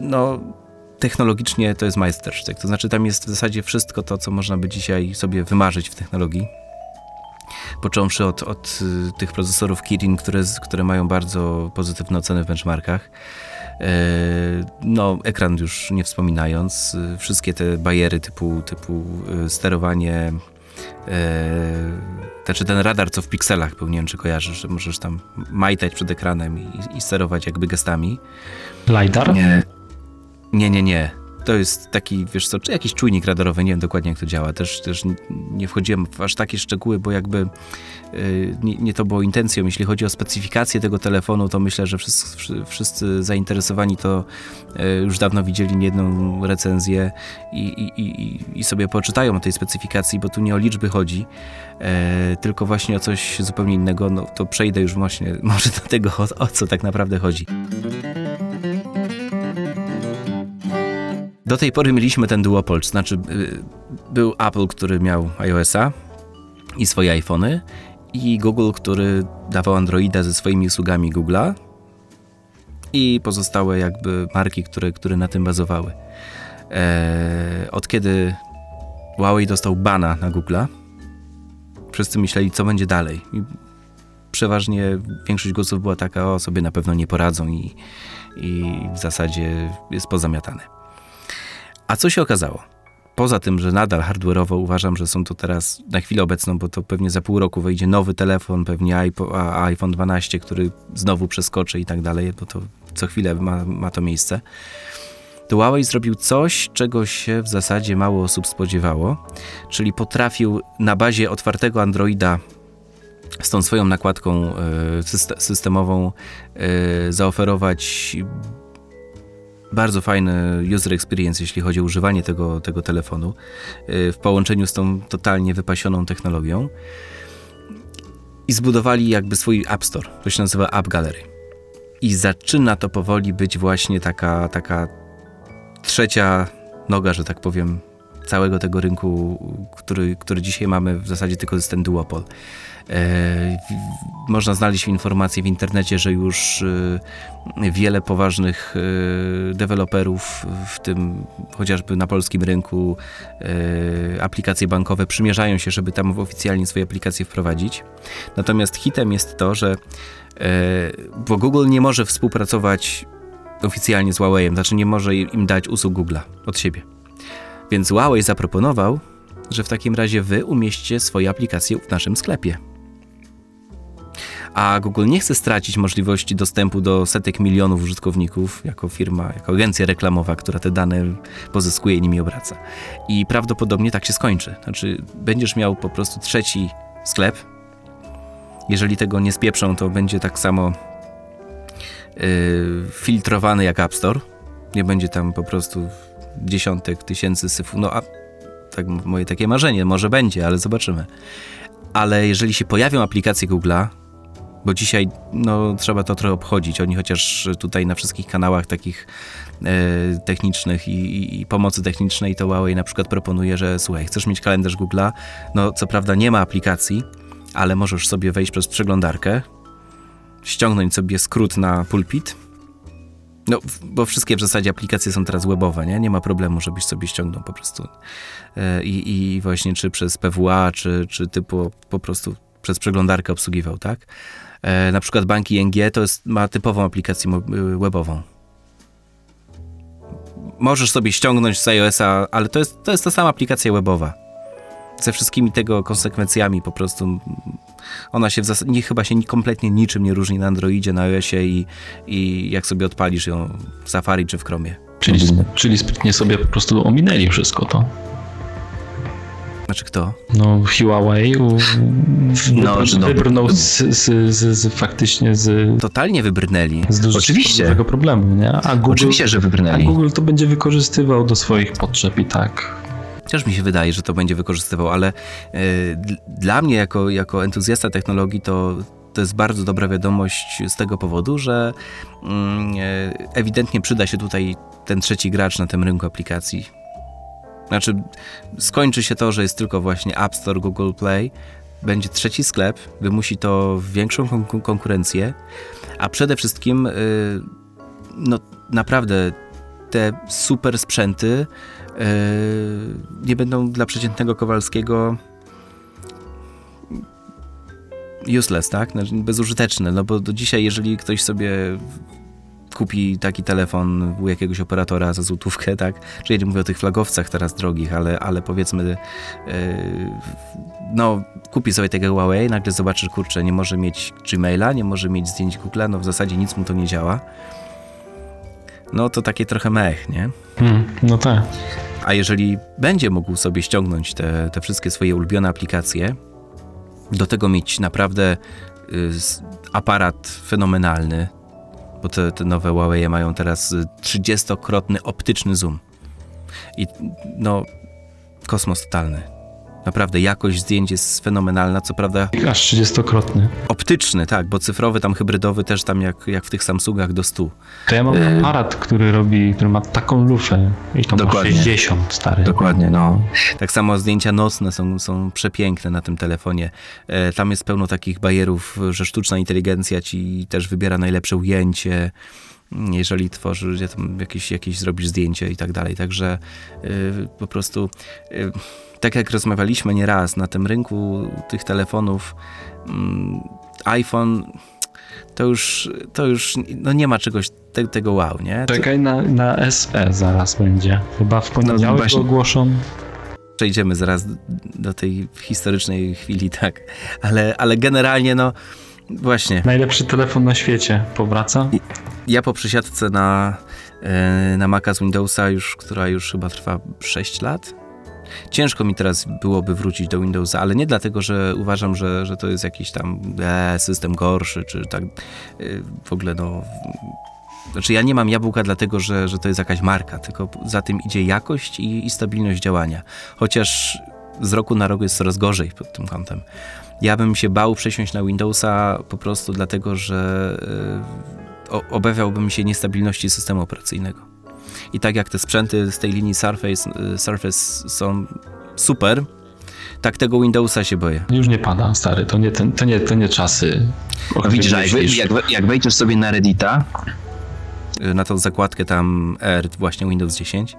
[SPEAKER 1] no, technologicznie to jest majstersztyk. To znaczy, tam jest w zasadzie wszystko to, co można by dzisiaj sobie wymarzyć w technologii. Począwszy od, od y, tych procesorów Kirin, które, które mają bardzo pozytywne oceny w benchmarkach. E, No, ekran już nie wspominając, y, wszystkie te bariery typu, typu y, sterowanie, znaczy ten radar, co w pikselach był, nie wiem czy kojarzysz, że możesz tam majtać przed ekranem i, i sterować jakby gestami.
[SPEAKER 2] LiDAR?
[SPEAKER 1] Nie. Nie, nie, nie. To jest taki, wiesz co, czy jakiś czujnik radarowy, nie wiem dokładnie jak to działa. Też, też nie wchodziłem w aż takie szczegóły, bo jakby y, nie, nie to było intencją. Jeśli chodzi o specyfikację tego telefonu, to myślę, że wszyscy, wszy- wszyscy zainteresowani to y, już dawno widzieli niejedną recenzję i, i, i, i sobie poczytają o tej specyfikacji, bo tu nie o liczby chodzi, e, tylko właśnie o coś zupełnie innego. No to przejdę już właśnie [LAUGHS] może do tego, o, o co tak naprawdę chodzi. Do tej pory mieliśmy ten duopol, to znaczy y, był Apple, który miał iOS-a i swoje iPhony i Google, który dawał Androida ze swoimi usługami Google'a i pozostałe jakby marki, które, które na tym bazowały. Eee, od kiedy Huawei dostał bana na Google'a, wszyscy myśleli, co będzie dalej. I przeważnie większość głosów była taka, o sobie na pewno nie poradzą i, i w zasadzie jest pozamiatane. A co się okazało? Poza tym, że nadal hardware'owo uważam, że są to teraz na chwilę obecną, bo to pewnie za pół roku wejdzie nowy telefon, pewnie iPhone 12, który znowu przeskoczy i tak dalej, bo to co chwilę ma, ma to miejsce. To Huawei zrobił coś, czego się w zasadzie mało osób spodziewało, czyli potrafił na bazie otwartego Androida z tą swoją nakładką e, syste- systemową e, zaoferować bardzo fajny user experience, jeśli chodzi o używanie tego, tego telefonu, yy, w połączeniu z tą totalnie wypasioną technologią. I zbudowali jakby swój App Store, to się nazywa App Gallery. I zaczyna to powoli być właśnie taka, taka trzecia noga, że tak powiem, całego tego rynku, który, który dzisiaj mamy, w zasadzie tylko jest ten duopol. E, można znaleźć informacje w internecie, że już e, wiele poważnych e, deweloperów, w tym chociażby na polskim rynku, aplikacje bankowe przymierzają się, żeby tam oficjalnie swoje aplikacje wprowadzić. Natomiast hitem jest to, że bo Google nie może współpracować oficjalnie z Huawei'em, znaczy nie może im dać usług Google'a od siebie. Więc Huawei zaproponował, że w takim razie wy umieśćcie swoje aplikacje w naszym sklepie. A Google nie chce stracić możliwości dostępu do setek milionów użytkowników jako firma, jako agencja reklamowa, która te dane pozyskuje i nimi obraca. I prawdopodobnie tak się skończy. Znaczy, będziesz miał po prostu trzeci sklep. Jeżeli tego nie spieprzą, to będzie tak samo yy, filtrowany jak App Store. Nie będzie tam po prostu dziesiątek tysięcy syfu. No a tak moje takie marzenie, może będzie, ale zobaczymy. Ale jeżeli się pojawią aplikacje Google'a Bo dzisiaj no, trzeba to trochę obchodzić. Oni chociaż tutaj na wszystkich kanałach takich e, technicznych i, i, i pomocy technicznej to Huawei na przykład proponuje, że słuchaj, chcesz mieć kalendarz Google'a, no co prawda nie ma aplikacji, ale możesz sobie wejść przez przeglądarkę, ściągnąć sobie skrót na pulpit, no, bo wszystkie w zasadzie aplikacje są teraz webowe, nie? Nie ma problemu, żebyś sobie ściągnął po prostu. E, I, i właśnie czy przez PWA, czy, czy typu po prostu przez przeglądarkę obsługiwał, tak? E, Na przykład bank ING to jest, ma typową aplikację y, webową. Możesz sobie ściągnąć z iOS-a, ale to jest, to jest ta sama aplikacja webowa. Ze wszystkimi tego konsekwencjami po prostu. Ona się w zasadzie nie, chyba się ni- kompletnie niczym nie różni na Androidzie, na iOSie i, i jak sobie odpalisz ją w Safari czy w Chromie.
[SPEAKER 2] Czyli, czyli sprytnie sobie po prostu ominęli wszystko to.
[SPEAKER 1] Znaczy kto?
[SPEAKER 2] No, Huawei u,
[SPEAKER 3] No, no.
[SPEAKER 2] wybrnął z, z, z, z, faktycznie z,
[SPEAKER 1] Totalnie wybrnęli.
[SPEAKER 2] z
[SPEAKER 3] Oczywiście.
[SPEAKER 2] dużego problemu, nie? A Google,
[SPEAKER 3] Oczywiście, że
[SPEAKER 2] a
[SPEAKER 3] wybrnęli.
[SPEAKER 2] Google to będzie wykorzystywał do swoich potrzeb i tak.
[SPEAKER 1] Też mi się wydaje, że to będzie wykorzystywał, ale e, dl- dla mnie jako, jako entuzjasta technologii to, to jest bardzo dobra wiadomość z tego powodu, że mm, e, ewidentnie przyda się tutaj ten trzeci gracz na tym rynku aplikacji. Znaczy, skończy się to, że jest tylko właśnie App Store, Google Play, będzie trzeci sklep, wymusi to większą konku- konkurencję, a przede wszystkim y, no naprawdę te super sprzęty yy, nie będą dla przeciętnego Kowalskiego useless, tak? Znaczy bezużyteczne, no bo do dzisiaj, jeżeli ktoś sobie kupi taki telefon u jakiegoś operatora za złotówkę, tak? Czy ja nie mówię o tych flagowcach teraz drogich, ale, ale powiedzmy, yy, no kupi sobie tego Huawei, nagle zobaczy, kurczę, nie może mieć Gmaila, nie może mieć zdjęć Google'a, no w zasadzie nic mu to nie działa. No to takie trochę mech, nie?
[SPEAKER 2] Hmm, no tak.
[SPEAKER 1] A jeżeli będzie mógł sobie ściągnąć te, te wszystkie swoje ulubione aplikacje, do tego mieć naprawdę y, aparat fenomenalny, bo te, te nowe Huawei mają teraz y, 30-krotny optyczny zoom. I no, kosmos totalny. Naprawdę, jakość zdjęć jest fenomenalna, co prawda
[SPEAKER 2] Aż 30-krotny.
[SPEAKER 1] optyczny, tak, bo cyfrowy, tam hybrydowy też tam jak, jak w tych Samsungach do 100.
[SPEAKER 2] To ja mam
[SPEAKER 1] E,
[SPEAKER 2] aparat, który robi, który ma taką lufę i to
[SPEAKER 3] Dokładnie.
[SPEAKER 2] ma 60, stary.
[SPEAKER 3] Dokładnie, no.
[SPEAKER 1] Tak samo zdjęcia nocne są, są przepiękne na tym telefonie. E, tam jest pełno takich bajerów, że sztuczna inteligencja ci też wybiera najlepsze ujęcie, jeżeli tworzysz, tam jakieś, jakieś zrobisz zdjęcie i tak dalej. Także e, po prostu, e, tak jak rozmawialiśmy nieraz na tym rynku tych telefonów, mm, iPhone to już, to już no nie ma czegoś te, tego wow, nie?
[SPEAKER 2] Czekaj na, na SE zaraz będzie. Chyba w poniedziałek
[SPEAKER 3] No,
[SPEAKER 2] no,
[SPEAKER 3] właśnie.
[SPEAKER 2] ogłoszą.
[SPEAKER 1] przejdziemy zaraz do tej historycznej chwili, tak. Ale, ale generalnie, no właśnie,
[SPEAKER 2] Najlepszy telefon na świecie powraca.
[SPEAKER 1] ja po przesiadce na, e, na Maca z Windowsa, już, która już chyba trwa 6 lat, ciężko mi teraz byłoby wrócić do Windowsa, ale nie dlatego, że uważam, że, że to jest jakiś tam e, system gorszy, czy tak e, w ogóle, no... Znaczy ja nie mam jabłka dlatego, że, że to jest jakaś marka, tylko za tym idzie jakość i, i stabilność działania. Chociaż z roku na rok jest coraz gorzej pod tym kątem. Ja bym się bał przesiąść na Windowsa po prostu dlatego, że o- obawiałbym się niestabilności systemu operacyjnego. I tak jak te sprzęty z tej linii Surface, e, Surface są super, tak tego Windowsa się boję.
[SPEAKER 2] Już nie pada, stary. To nie, ten, to nie, to nie czasy.
[SPEAKER 3] No widzisz, jak, jak, jak wejdziesz sobie na Reddita,
[SPEAKER 1] E, Na tą zakładkę tam R, właśnie Windows 10,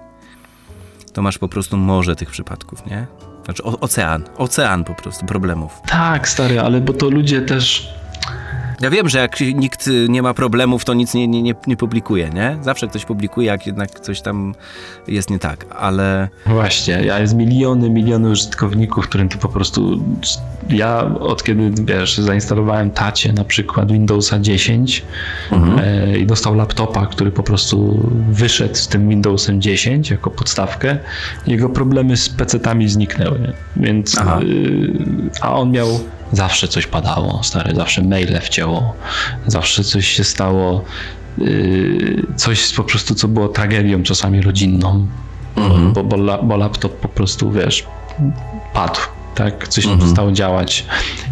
[SPEAKER 1] to masz po prostu morze tych przypadków, nie? Znaczy o, ocean, ocean po prostu problemów.
[SPEAKER 2] Tak, stary, ale bo to ludzie też.
[SPEAKER 1] Ja wiem, że jak nikt nie ma problemów, to nic nie, nie, nie, nie publikuje, nie? Zawsze ktoś publikuje, jak jednak coś tam jest nie tak, ale
[SPEAKER 2] Właśnie, ja jest miliony, miliony użytkowników, którym to po prostu. Ja od kiedy wiesz, zainstalowałem tacie na przykład Windowsa 10 e, i dostał laptopa, który po prostu wyszedł z tym Windowsem 10 jako podstawkę, jego problemy z PC-tami zniknęły. nie? Więc.
[SPEAKER 1] Aha.
[SPEAKER 2] y, a on miał. Zawsze coś padało, stary, zawsze maile wcięło, zawsze coś się stało, y, coś po prostu, co było tragedią czasami rodzinną, bo, bo, la, bo laptop po prostu, wiesz, padł. tak? Coś
[SPEAKER 3] Mhm.
[SPEAKER 2] przestało działać.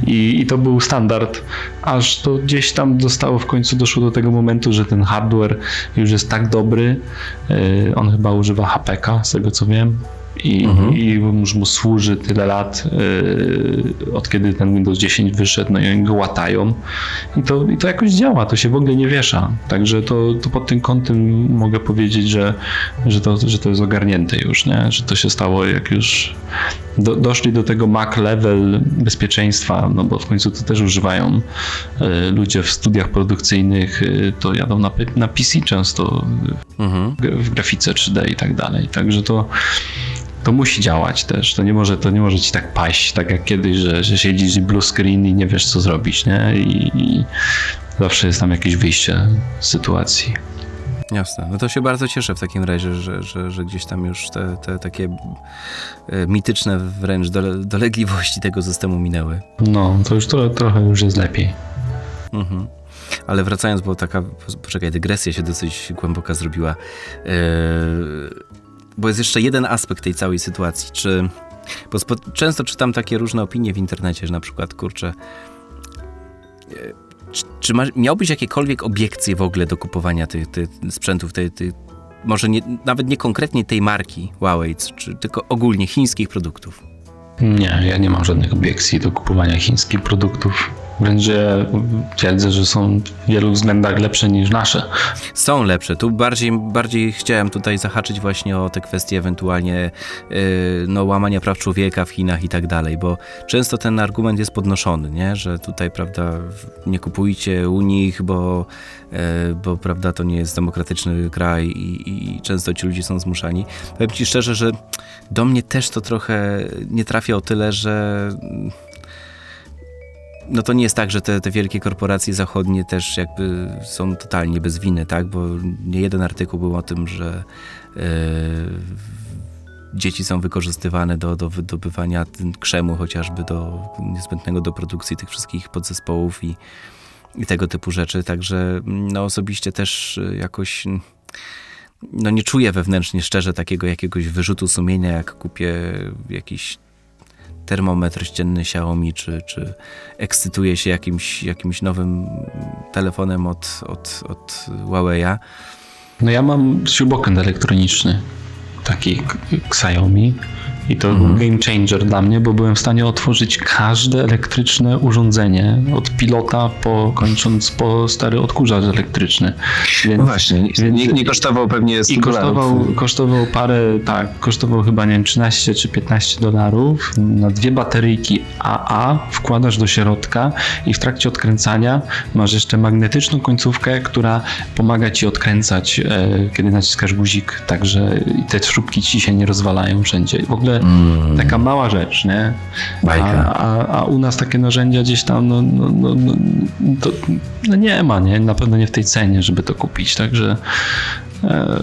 [SPEAKER 2] I, I to był standard, aż to gdzieś tam zostało w końcu doszło do tego momentu, że ten hardware już jest tak dobry. Yy, on chyba używa HPK, z tego co wiem. I,
[SPEAKER 3] Mhm.
[SPEAKER 2] i już mu służy tyle lat, yy, od kiedy ten Windows 10 wyszedł, no i oni go łatają. I to, I to jakoś działa, to się w ogóle nie wiesza. Także to, to pod tym kątem mogę powiedzieć, że, że, to, że to jest ogarnięte już, nie? że to się stało, jak już do, doszli do tego Mac level bezpieczeństwa, no bo w końcu to też używają e, ludzie w studiach produkcyjnych, e, to jadą na, na PC często
[SPEAKER 1] Mhm.
[SPEAKER 2] w grafice 3D i tak dalej. Także to, to musi działać też. To nie może, to nie może ci tak paść, tak jak kiedyś, że, że siedzisz i blue screen i nie wiesz co zrobić, nie? I, i zawsze jest tam jakieś wyjście z sytuacji.
[SPEAKER 1] Jasne. No to się bardzo cieszę w takim razie, że, że, że gdzieś tam już te, te takie e, mityczne wręcz dole, dolegliwości tego systemu minęły.
[SPEAKER 2] No, to już tro, trochę już jest lepiej.
[SPEAKER 1] Mhm. Ale wracając, bo taka, poczekaj, dygresja się dosyć głęboka zrobiła. Yy, bo jest jeszcze jeden aspekt tej całej sytuacji. Czy, bo spo, często czytam takie różne opinie w internecie, że na przykład, kurczę, yy, czy, czy masz, miałbyś jakiekolwiek obiekcje w ogóle do kupowania tych, tych sprzętów, tej, tej, może nie, nawet nie konkretnie tej marki Huawei, czy tylko ogólnie chińskich produktów?
[SPEAKER 2] Nie, ja nie mam żadnych obiekcji do kupowania chińskich produktów. Ja twierdzę, że są w wielu względach lepsze niż nasze.
[SPEAKER 1] Są lepsze. Tu bardziej, bardziej chciałem tutaj zahaczyć właśnie o te kwestie ewentualnie yy, no, łamania praw człowieka w Chinach i tak dalej, bo często ten argument jest podnoszony, nie? że tutaj, prawda, nie kupujcie u nich, bo, yy, bo prawda, to nie jest demokratyczny kraj i, i często ci ludzie są zmuszani. Powiem ci szczerze, że do mnie też to trochę nie trafia o tyle, że no to nie jest tak, że te, te wielkie korporacje zachodnie też jakby są totalnie bez winy, tak? Bo nie jeden artykuł był o tym, że e, dzieci są wykorzystywane do, do wydobywania krzemu chociażby do niezbędnego do produkcji tych wszystkich podzespołów i, i tego typu rzeczy. Także no osobiście też jakoś no nie czuję wewnętrznie szczerze takiego jakiegoś wyrzutu sumienia, jak kupię jakiś termometr ścienny Xiaomi, czy, czy ekscytuję się jakimś, jakimś nowym telefonem od, od, od Huawei'a.
[SPEAKER 2] No ja mam śrubokręt elektroniczny, taki Xiaomi. I to
[SPEAKER 3] Mhm.
[SPEAKER 2] był game changer dla mnie, bo byłem w stanie otworzyć każde elektryczne urządzenie, od pilota po kończąc po stary odkurzacz elektryczny. Więc,
[SPEAKER 3] No właśnie,
[SPEAKER 2] więc-
[SPEAKER 3] nie, nie kosztował pewnie 100
[SPEAKER 2] I kosztował,
[SPEAKER 3] dolarów.
[SPEAKER 2] kosztował parę, tak, kosztował chyba nie wiem, 13 czy 15 dolarów. Na dwie bateryjki AA wkładasz do środka i w trakcie odkręcania masz jeszcze magnetyczną końcówkę, która pomaga ci odkręcać, e, kiedy naciskasz guzik, także te śrubki ci się nie rozwalają wszędzie. W ogóle
[SPEAKER 3] Mm,
[SPEAKER 2] taka mała rzecz, nie? A, a, a u nas takie narzędzia gdzieś tam, no, no, no, no, to, no nie ma, nie? Na pewno nie w tej cenie, żeby to kupić, także e,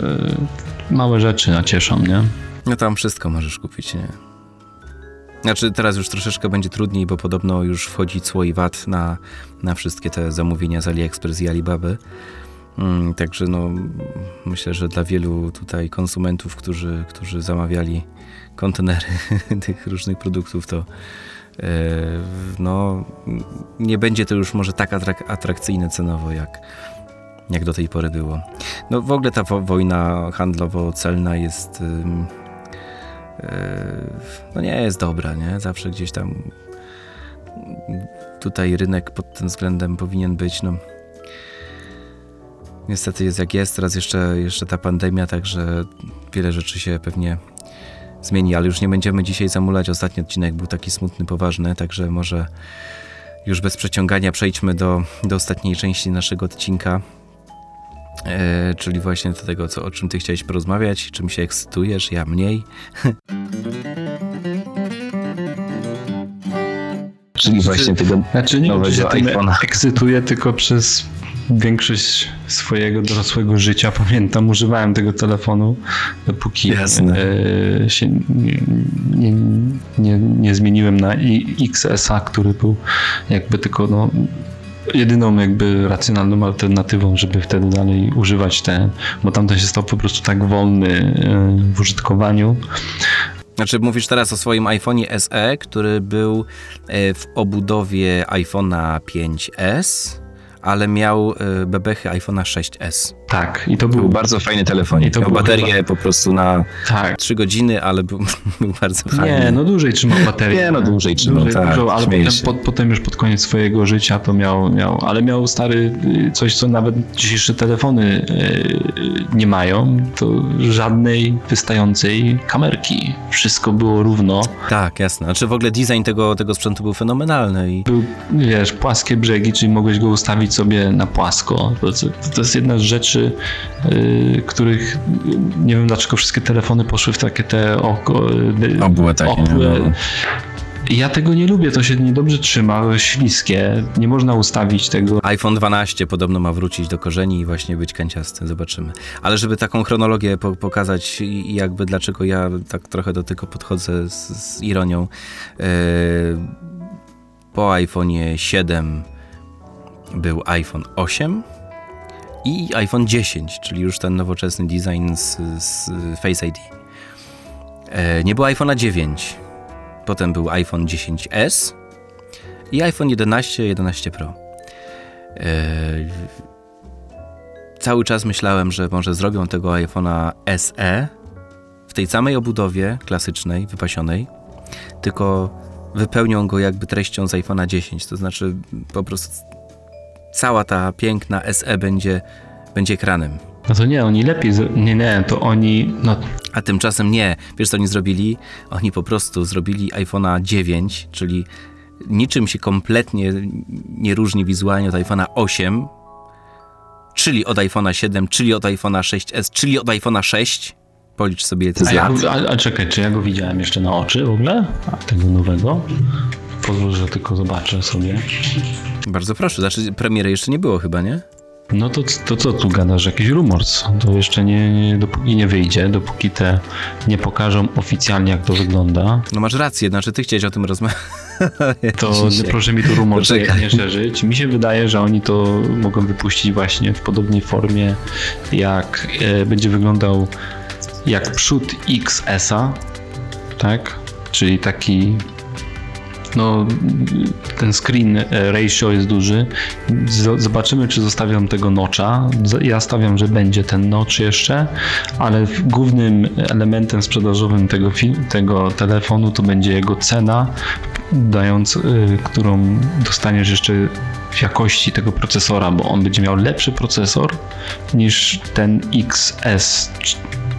[SPEAKER 2] małe rzeczy nacieszą, nie?
[SPEAKER 1] No tam wszystko możesz kupić, nie? Znaczy teraz już troszeczkę będzie trudniej, bo podobno już wchodzi cło i VAT na, na wszystkie te zamówienia z AliExpress i Alibaby. Mm, także no, myślę, że dla wielu tutaj konsumentów, którzy, którzy zamawiali kontenery [LAUGHS] tych różnych produktów, to e, no, nie będzie to już może tak atrak- atrakcyjne cenowo, jak, jak do tej pory było. No w ogóle ta wo- wojna handlowo-celna jest... e, no nie jest dobra, nie? Zawsze gdzieś tam tutaj rynek pod tym względem powinien być, no niestety jest jak jest, teraz jeszcze, jeszcze ta pandemia, także wiele rzeczy się pewnie zmieni, ale już nie będziemy dzisiaj zamulać. Ostatni odcinek był taki smutny, poważny, także może już bez przeciągania przejdźmy do, do ostatniej części naszego odcinka. E, czyli właśnie do tego, co, o czym ty chciałeś porozmawiać, czym się ekscytujesz, ja mniej.
[SPEAKER 3] Czyli właśnie tego
[SPEAKER 2] Znaczy nie
[SPEAKER 3] Nowego iPhone'a.
[SPEAKER 2] ekscytuję, tylko przez większość swojego dorosłego życia [LAUGHS] pamiętam, używałem tego telefonu, dopóki
[SPEAKER 3] Jasne.
[SPEAKER 2] e, się nie, nie, nie, nie zmieniłem na XS-a, który był jakby tylko no, jedyną jakby racjonalną alternatywą, żeby wtedy dalej używać ten, bo tamten się stał po prostu tak wolny e, w użytkowaniu.
[SPEAKER 1] Znaczy mówisz teraz o swoim iPhone'ie SE, który był e, w obudowie iPhone'a 5S, ale miał e, bebechy iPhone'a 6S.
[SPEAKER 2] Tak, i to
[SPEAKER 3] Był
[SPEAKER 2] był
[SPEAKER 3] bardzo fajny telefonik.
[SPEAKER 1] I to
[SPEAKER 3] Miał baterię
[SPEAKER 1] chyba-
[SPEAKER 3] po prostu na...
[SPEAKER 2] Tak.
[SPEAKER 1] 3 godziny, ale był, [LAUGHS] był bardzo fajny.
[SPEAKER 2] Nie, no dłużej trzymał baterię.
[SPEAKER 3] Nie, no dłużej trzymał, tak,
[SPEAKER 2] dużo, ale potem, po, potem już pod koniec swojego życia to miał, miał, ale miał stary y, coś, co nawet dzisiejsze telefony y, nie mają, to żadnej wystającej kamerki. Wszystko było równo.
[SPEAKER 1] Tak, jasne. Znaczy w ogóle design tego, tego sprzętu był fenomenalny i
[SPEAKER 2] Był, wiesz, płaskie brzegi, czyli mogłeś go ustawić sobie na płasko. To, to, to jest jedna z rzeczy, y, których y, nie wiem dlaczego wszystkie telefony poszły w takie te oko... y,
[SPEAKER 3] Obłe takie,
[SPEAKER 2] obłe. Ja tego nie lubię, to się niedobrze trzyma, śliskie, nie można ustawić tego.
[SPEAKER 1] iPhone 12 podobno ma wrócić do korzeni i właśnie być kanciasty, zobaczymy. Ale żeby taką chronologię po, pokazać i i jakby dlaczego ja tak trochę do tego podchodzę z, z ironią. Yy, po iPhone'ie 7 był iPhone 8 i iPhone 10, czyli już ten nowoczesny design z, z Face ID. Yy, nie było iPhone'a 9. Potem był iPhone 10s i iPhone 11, 11 Pro. Eee, cały czas myślałem, że może zrobią tego iPhone'a SE w tej samej obudowie klasycznej, wypasionej, tylko wypełnią go jakby treścią z iPhone'a 10. To znaczy po prostu cała ta piękna SE będzie, będzie ekranem.
[SPEAKER 2] No to nie, oni lepiej, nie, nie, to oni, no
[SPEAKER 1] A tymczasem nie. Wiesz co oni zrobili? Oni po prostu zrobili iPhone'a 9, czyli niczym się kompletnie nie różni wizualnie od iPhone'a 8, czyli od iPhone'a 7, czyli od iPhone'a 6s, czyli od iPhone'a 6. Policz sobie te
[SPEAKER 2] a, ja, a, a czekaj, czy ja go widziałem jeszcze na oczy w ogóle? A tego nowego? Pozwól, że tylko zobaczę sobie.
[SPEAKER 1] Bardzo proszę. Znaczy premiery jeszcze nie było chyba, nie?
[SPEAKER 2] No to, to co tu gadasz? Jakiś rumors. To jeszcze nie, nie, dopóki nie wyjdzie, dopóki te nie pokażą oficjalnie jak to wygląda,
[SPEAKER 1] No masz rację, znaczy ty chciałeś o tym rozmawiać. [LAUGHS]
[SPEAKER 2] to [LAUGHS] proszę mi tu rumors nie, nie szerzyć. Mi się wydaje, że oni to mogą wypuścić właśnie w podobnej formie, jak e, będzie wyglądał jak przód XS-a, tak? Czyli taki no, ten screen e, ratio jest duży. Zobaczymy, czy zostawiam tego notcha. Z- Ja stawiam, że będzie ten notch jeszcze, ale głównym elementem sprzedażowym tego, tego telefonu to będzie jego cena, dając, y, którą dostaniesz jeszcze w jakości tego procesora, bo on będzie miał lepszy procesor niż ten XS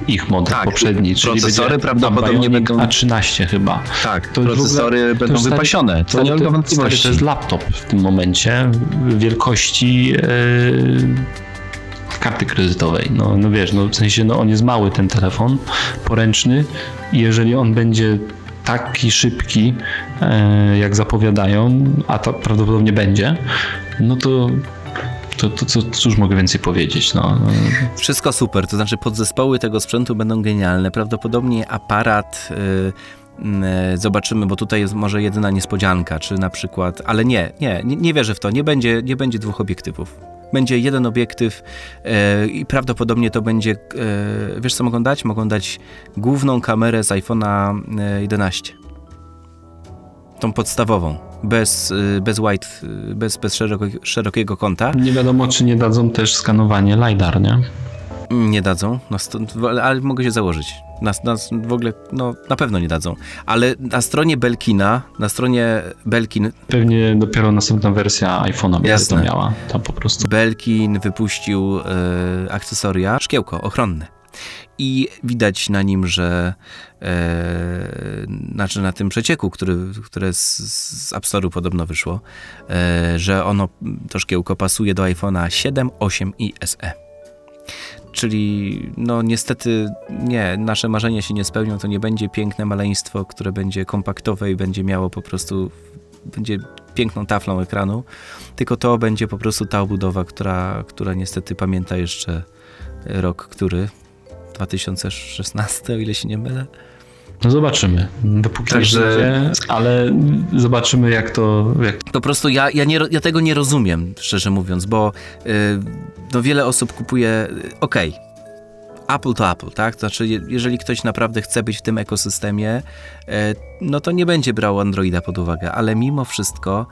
[SPEAKER 2] ich model
[SPEAKER 3] Tak,
[SPEAKER 2] poprzedni, czyli
[SPEAKER 3] procesory prawdopodobnie będą-
[SPEAKER 2] A13 chyba.
[SPEAKER 3] Tak,
[SPEAKER 2] To ogóle-
[SPEAKER 3] procesory
[SPEAKER 2] to
[SPEAKER 3] będą
[SPEAKER 2] już stary-
[SPEAKER 3] wypasione. To, nie ulega wątpliwości.
[SPEAKER 2] to jest laptop w tym momencie wielkości yy, karty kredytowej. No, no wiesz, no w sensie no on jest mały ten telefon, poręczny i jeżeli on będzie taki szybki, e, jak zapowiadają, a to prawdopodobnie będzie, no to to, to, to cóż mogę więcej powiedzieć, no.
[SPEAKER 1] Wszystko super, to znaczy podzespoły tego sprzętu będą genialne. Prawdopodobnie aparat y, y, zobaczymy, bo tutaj jest może jedyna niespodzianka, czy na przykład, ale nie, nie, nie, wierzę w to, nie będzie, nie będzie dwóch obiektywów. Będzie jeden obiektyw y, i prawdopodobnie to będzie, y, wiesz co mogą dać? Mogą dać główną kamerę z iPhone'a y, 11. Tą podstawową, bez, y, bez wide, y, bez, bez szeroko, szerokiego kąta.
[SPEAKER 2] Nie wiadomo, czy nie dadzą też skanowanie LiDAR, nie?
[SPEAKER 1] Nie dadzą, no, ale mogę się założyć. Nas, nas w ogóle, no na pewno nie dadzą. Ale na stronie Belkina, na stronie Belkin,
[SPEAKER 2] Pewnie dopiero następna wersja iPhone'a będzie to miała. Tam po prostu.
[SPEAKER 1] Belkin wypuścił e, akcesoria, szkiełko ochronne. I widać na nim, że e, znaczy na tym przecieku, który, które z, z App Store'u podobno wyszło, e, że ono, to szkiełko pasuje do iPhone'a 7, 8 i SE. Czyli no niestety nie, nasze marzenia się nie spełnią, to nie będzie piękne maleństwo, które będzie kompaktowe i będzie miało po prostu, będzie piękną taflą ekranu, tylko to będzie po prostu ta obudowa, która, która niestety pamięta jeszcze rok, który? 2016, o ile się nie mylę.
[SPEAKER 2] No zobaczymy. Dopóki
[SPEAKER 3] Także-
[SPEAKER 2] nie będzie, ale zobaczymy jak to, jak
[SPEAKER 1] Po prostu ja, ja, nie, ja tego nie rozumiem, szczerze mówiąc, bo y, no wiele osób kupuje, y, okej, Apple to Apple, tak? To znaczy, je- jeżeli ktoś naprawdę chce być w tym ekosystemie, e, no to nie będzie brał Androida pod uwagę, ale mimo wszystko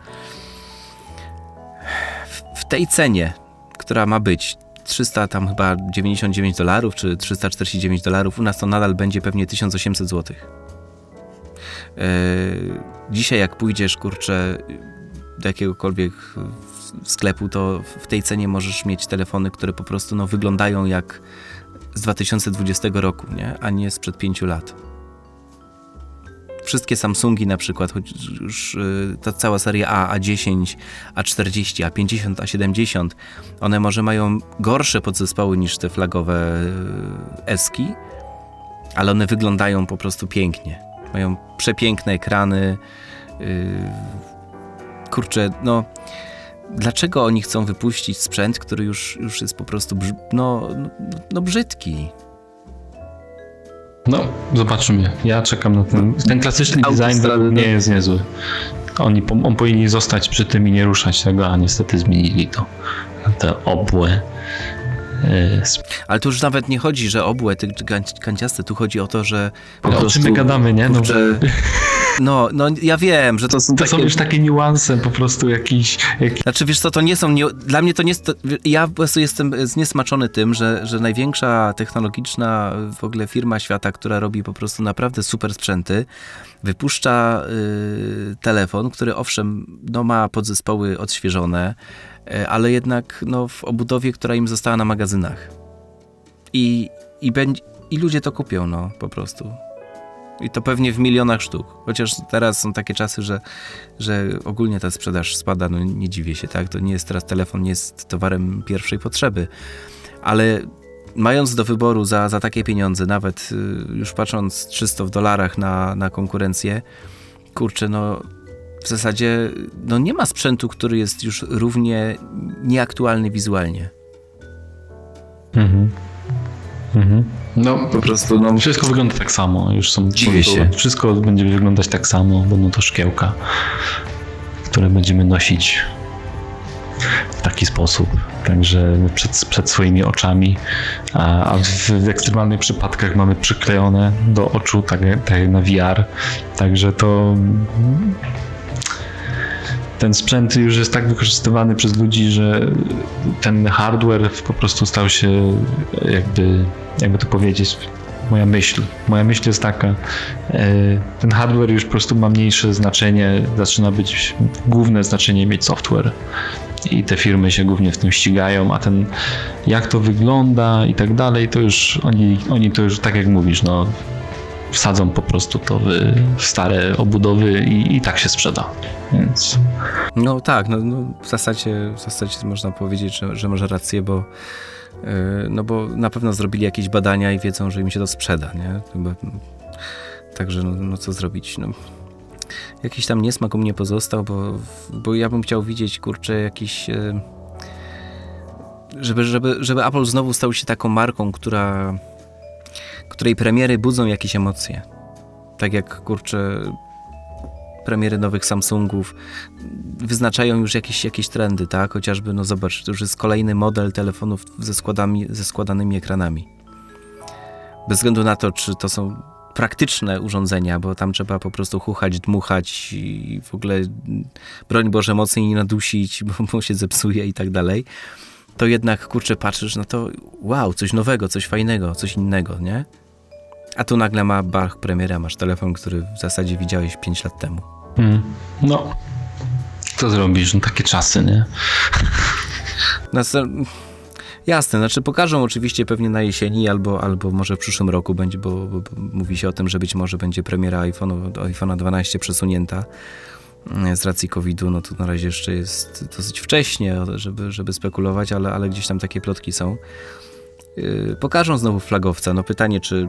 [SPEAKER 1] w tej cenie, która ma być 300 tam chyba 99 dolarów, czy 349 dolarów, u nas to nadal będzie pewnie 1800 zł. E, dzisiaj jak pójdziesz, kurczę, do jakiegokolwiek sklepu, to w tej cenie możesz mieć telefony, które po prostu no, wyglądają jak z 2020 roku, nie? a nie sprzed 5 lat. Wszystkie Samsungi na przykład, choć już y, ta cała seria A, A10, A40, A50, A70, one może mają gorsze podzespoły niż te flagowe y, Eski, ale one wyglądają po prostu pięknie. Mają przepiękne ekrany. y, Kurczę, no dlaczego oni chcą wypuścić sprzęt, który już, już jest po prostu brz- no, no, no brzydki?
[SPEAKER 2] No, zobaczymy. Ja czekam na ten. Ten klasyczny design
[SPEAKER 3] no.
[SPEAKER 2] jest niezły. Oni, on powinien zostać przy tym i nie ruszać tego, a niestety zmienili to. Te obłe. e,
[SPEAKER 1] Ale tu już nawet nie chodzi, że obłe, gań- kanciaste, tu chodzi o to, że po
[SPEAKER 2] O czym
[SPEAKER 1] prostu,
[SPEAKER 2] my gadamy, nie? No,
[SPEAKER 1] kurczę, no, no ja wiem, że to są
[SPEAKER 2] to
[SPEAKER 1] takie...
[SPEAKER 2] są już takie niuanse po prostu jakiś. jakiś
[SPEAKER 1] Znaczy, wiesz co, to nie są, nie, dla mnie to nie jest, to, ja po prostu jestem zniesmaczony tym, że, że największa technologiczna w ogóle firma świata, która robi po prostu naprawdę super sprzęty, wypuszcza y, telefon, który owszem, no ma podzespoły odświeżone, y, ale jednak no, w obudowie, która im została na magazynach. I, i, będzie, I ludzie to kupią, no, po prostu. I to pewnie w milionach sztuk. Chociaż teraz są takie czasy, że, że ogólnie ta sprzedaż spada, no nie dziwię się, tak? To nie jest teraz telefon, nie jest towarem pierwszej potrzeby. Ale mając do wyboru za, za takie pieniądze, nawet y, już patrząc czysto w dolarach na, na konkurencję, kurczę, no w zasadzie no nie ma sprzętu, który jest już równie nieaktualny wizualnie.
[SPEAKER 2] Mhm. Mhm.
[SPEAKER 3] No po prostu, no
[SPEAKER 2] Wszystko wygląda tak samo. Już są
[SPEAKER 1] Dziwię się.
[SPEAKER 2] Wszystko będzie wyglądać tak samo. Będą to szkiełka, które będziemy nosić w taki sposób. Także przed, przed swoimi oczami. A, a w, w ekstremalnych przypadkach mamy przyklejone do oczu, tak, tak na VR. Także to. Ten sprzęt już jest tak wykorzystywany przez ludzi, że ten hardware po prostu stał się jakby, jakby to powiedzieć, moja myśl. Moja myśl jest taka, e, ten hardware już po prostu ma mniejsze znaczenie, zaczyna być główne znaczenie mieć software. I te firmy się głównie w tym ścigają, a ten jak to wygląda i tak dalej, to już oni, oni to już tak jak mówisz, no wsadzą po prostu to w, stare obudowy i, i tak się sprzeda. Więc
[SPEAKER 1] No tak, no, no w, zasadzie, w zasadzie można powiedzieć, że, że może rację, bo yy, no bo na pewno zrobili jakieś badania i wiedzą, że im się to sprzeda, nie? Także no, no co zrobić, no. Jakiś tam niesmak u mnie pozostał, bo, bo ja bym chciał widzieć, kurczę, jakiś... Yy, żeby, żeby, żeby Apple znowu stał się taką marką, która, której premiery budzą jakieś emocje. Tak jak, kurczę, premiery nowych Samsungów wyznaczają już jakieś, jakieś trendy, tak? Chociażby, no zobacz, to już jest kolejny model telefonów ze, składami, ze składanymi ekranami. Bez względu na to, czy to są praktyczne urządzenia, bo tam trzeba po prostu chuchać, dmuchać i w ogóle broń Boże mocniej nie nadusić, bo, bo się zepsuje i tak dalej, to jednak, kurczę, patrzysz, no to wow, coś nowego, coś fajnego, coś innego, nie? A tu nagle ma bach premiera, masz telefon, który w zasadzie widziałeś 5 lat temu.
[SPEAKER 2] mm, no, co zrobisz? No takie czasy, nie? [LAUGHS]
[SPEAKER 1] Następ... Jasne, znaczy pokażą oczywiście pewnie na jesieni albo, albo może w przyszłym roku będzie, bo, bo, bo mówi się o tym, że być może będzie premiera iPhone'a 12 przesunięta mm, z racji COVID-u, no to na razie jeszcze jest dosyć wcześnie, żeby, żeby spekulować, ale, ale gdzieś tam takie plotki są. Yy, Pokażą znowu flagowca. No pytanie, czy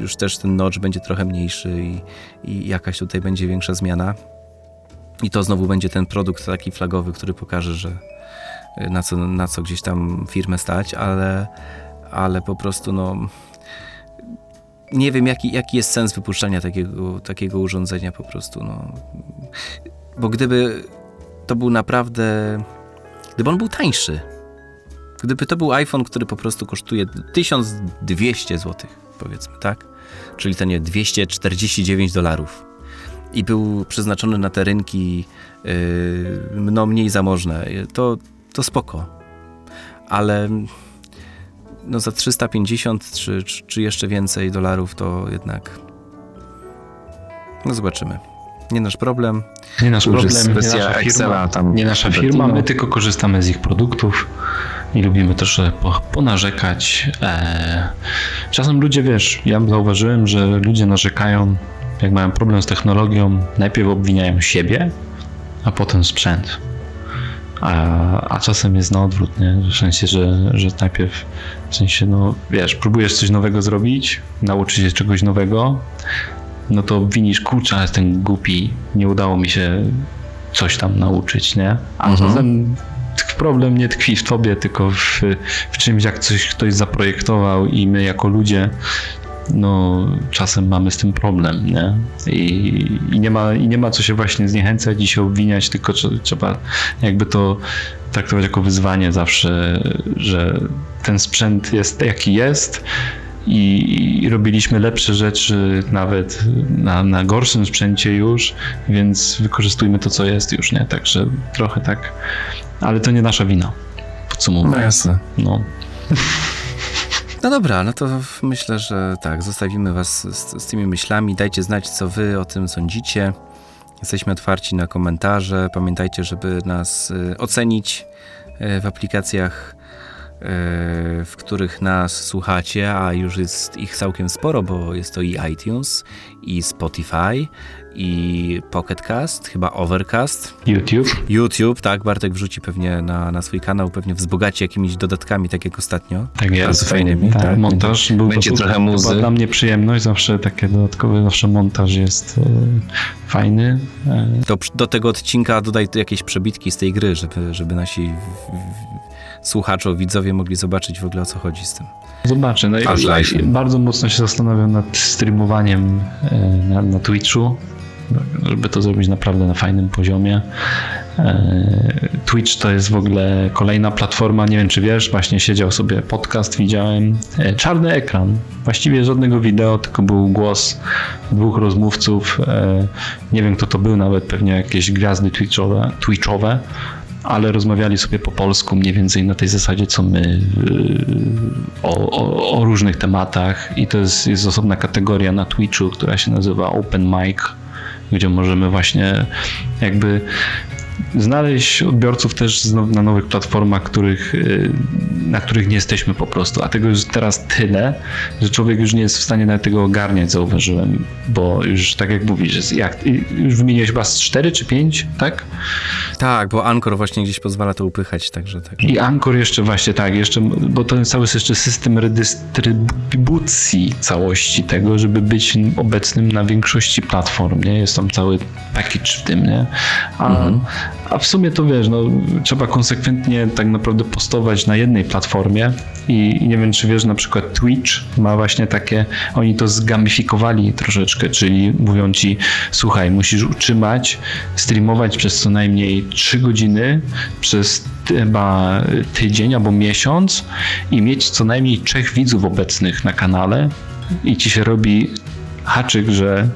[SPEAKER 1] już też ten notch będzie trochę mniejszy i, i jakaś tutaj będzie większa zmiana. I to znowu będzie ten produkt taki flagowy, który pokaże, że, na co, na co gdzieś tam firmę stać, ale, ale po prostu no nie wiem jaki, jaki jest sens wypuszczania takiego, takiego urządzenia po prostu no. Bo gdyby to był naprawdę gdyby on był tańszy Gdyby to był iPhone, który po prostu kosztuje 1200 zł, powiedzmy, tak? Czyli to nie 249 dolarów. I był przeznaczony na te rynki yy, no mniej zamożne, to, to spoko. Ale no za 350 czy, czy, czy jeszcze więcej dolarów to jednak no zobaczymy. Nie nasz problem.
[SPEAKER 2] Nie nasz problem, nie
[SPEAKER 3] wersja
[SPEAKER 2] nasza
[SPEAKER 3] Excela
[SPEAKER 2] firma,
[SPEAKER 3] tam
[SPEAKER 2] nie nasza firma, my tylko korzystamy z ich produktów i lubimy też sobie po, ponarzekać. Eee, czasem ludzie, wiesz, ja zauważyłem, że ludzie narzekają, jak mają problem z technologią, najpierw obwiniają siebie, a potem sprzęt. A, a czasem jest na odwrót, nie? W sensie, że, że najpierw, w sensie, no wiesz, próbujesz coś nowego zrobić, nauczyć się czegoś nowego, no to winisz, kurczę, ale jestem głupi, nie udało mi się coś tam nauczyć, nie? A
[SPEAKER 3] Mhm.
[SPEAKER 2] czasem problem nie tkwi w tobie, tylko w, w czymś, jak coś ktoś zaprojektował i my jako ludzie no czasem mamy z tym problem, nie? I, i, nie, ma, i nie ma co się właśnie zniechęcać i się obwiniać, tylko trze- trzeba jakby to traktować jako wyzwanie zawsze, że ten sprzęt jest jaki jest i, i robiliśmy lepsze rzeczy nawet na, na gorszym sprzęcie już, więc wykorzystujmy to, co jest już, nie? Także trochę tak, ale to nie nasza wina,
[SPEAKER 3] No
[SPEAKER 2] podsumowując.
[SPEAKER 3] jasne.
[SPEAKER 2] No. [LAUGHS]
[SPEAKER 1] No dobra, no to myślę, że tak, zostawimy was z, z tymi myślami. Dajcie znać, co wy o tym sądzicie. Jesteśmy otwarci na komentarze. Pamiętajcie, żeby nas y, ocenić y, w aplikacjach, w których nas słuchacie, a już jest ich całkiem sporo, bo jest to i iTunes, i Spotify, i Pocket Cast, chyba Overcast.
[SPEAKER 2] YouTube.
[SPEAKER 1] YouTube, tak, Bartek wrzuci pewnie na, na swój kanał, pewnie wzbogaci jakimiś dodatkami, tak jak ostatnio.
[SPEAKER 2] Tak jest.
[SPEAKER 3] Fajnymi,
[SPEAKER 2] tak,
[SPEAKER 3] tak.
[SPEAKER 2] montaż był
[SPEAKER 3] Będzie
[SPEAKER 2] to,
[SPEAKER 3] trochę
[SPEAKER 2] to
[SPEAKER 3] muzy.
[SPEAKER 2] była dla mnie przyjemność, zawsze takie dodatkowe, zawsze montaż jest e, fajny. E,
[SPEAKER 1] To do tego odcinka dodaj jakieś przebitki z tej gry, żeby, żeby nasi w, w, słuchacze, widzowie mogli zobaczyć w ogóle o co chodzi z tym.
[SPEAKER 2] zobaczę. No, i, bardzo mocno się zastanawiam nad streamowaniem e, na, na Twitchu, żeby to zrobić naprawdę na fajnym poziomie. E, Twitch to jest w ogóle kolejna platforma, nie wiem czy wiesz, właśnie siedział sobie podcast, widziałem, e, czarny ekran, właściwie żadnego wideo, tylko był głos dwóch rozmówców, nie wiem kto to był, nawet pewnie jakieś gwiazdy twitchowe, twitchowe ale rozmawiali sobie po polsku mniej więcej na tej zasadzie, co my yy, o, o, o różnych tematach. I to jest, jest osobna kategoria na Twitchu, która się nazywa Open Mic, gdzie możemy właśnie jakby znaleźć odbiorców też na nowych platformach, których, yy, na których nie jesteśmy po prostu. A tego jest teraz tyle, że człowiek już nie jest w stanie nawet tego ogarniać, zauważyłem. Bo już tak jak mówisz, jest jak, i- już wymieniłeś chyba z 4 czy 5, tak?
[SPEAKER 1] Tak, bo Anchor właśnie gdzieś pozwala to upychać, także tak.
[SPEAKER 2] I Anchor jeszcze właśnie tak, jeszcze, bo to jest cały jeszcze system redystrybucji całości tego, żeby być obecnym na większości platform, nie? Jest tam cały package w tym, nie? A, a w sumie to wiesz, no, trzeba konsekwentnie tak naprawdę postować na jednej platformie i, i nie wiem, czy wiesz, na przykład Twitch ma właśnie takie, oni to zgamifikowali troszeczkę, czyli mówią ci, słuchaj, musisz utrzymać, streamować przez co najmniej 3 godziny, przez chyba tydzień albo miesiąc i mieć co najmniej trzech widzów obecnych na kanale i ci się robi haczyk, że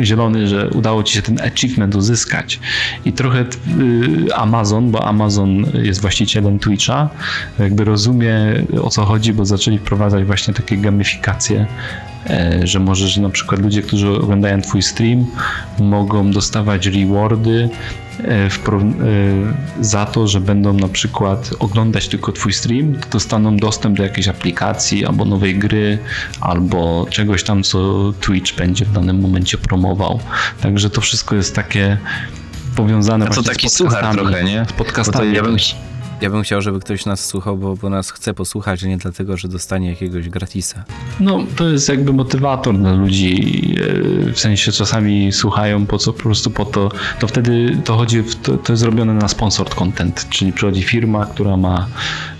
[SPEAKER 2] zielony, że udało ci się ten achievement uzyskać. I trochę y, Amazon, bo Amazon jest właścicielem Twitcha, jakby rozumie o co chodzi, bo zaczęli wprowadzać właśnie takie gamifikacje, że możesz na przykład ludzie, którzy oglądają twój stream, mogą dostawać rewardy e, e, za to, że będą na przykład oglądać tylko twój stream, to dostaną dostęp do jakiejś aplikacji albo nowej gry, albo czegoś tam, co Twitch będzie w danym momencie promował. Także to wszystko jest takie powiązane
[SPEAKER 3] A to taki
[SPEAKER 2] z podcastami.
[SPEAKER 3] trochę, nie?
[SPEAKER 2] Z podcastami.
[SPEAKER 3] ja bym,
[SPEAKER 1] Ja bym chciał, żeby ktoś nas słuchał, bo, bo nas chce posłuchać, a nie dlatego, że dostanie jakiegoś gratisa.
[SPEAKER 2] No, to jest jakby motywator dla ludzi. e, W sensie czasami słuchają po co, po prostu po to. To wtedy to chodzi, to, to jest zrobione na sponsored content, czyli przychodzi firma, która ma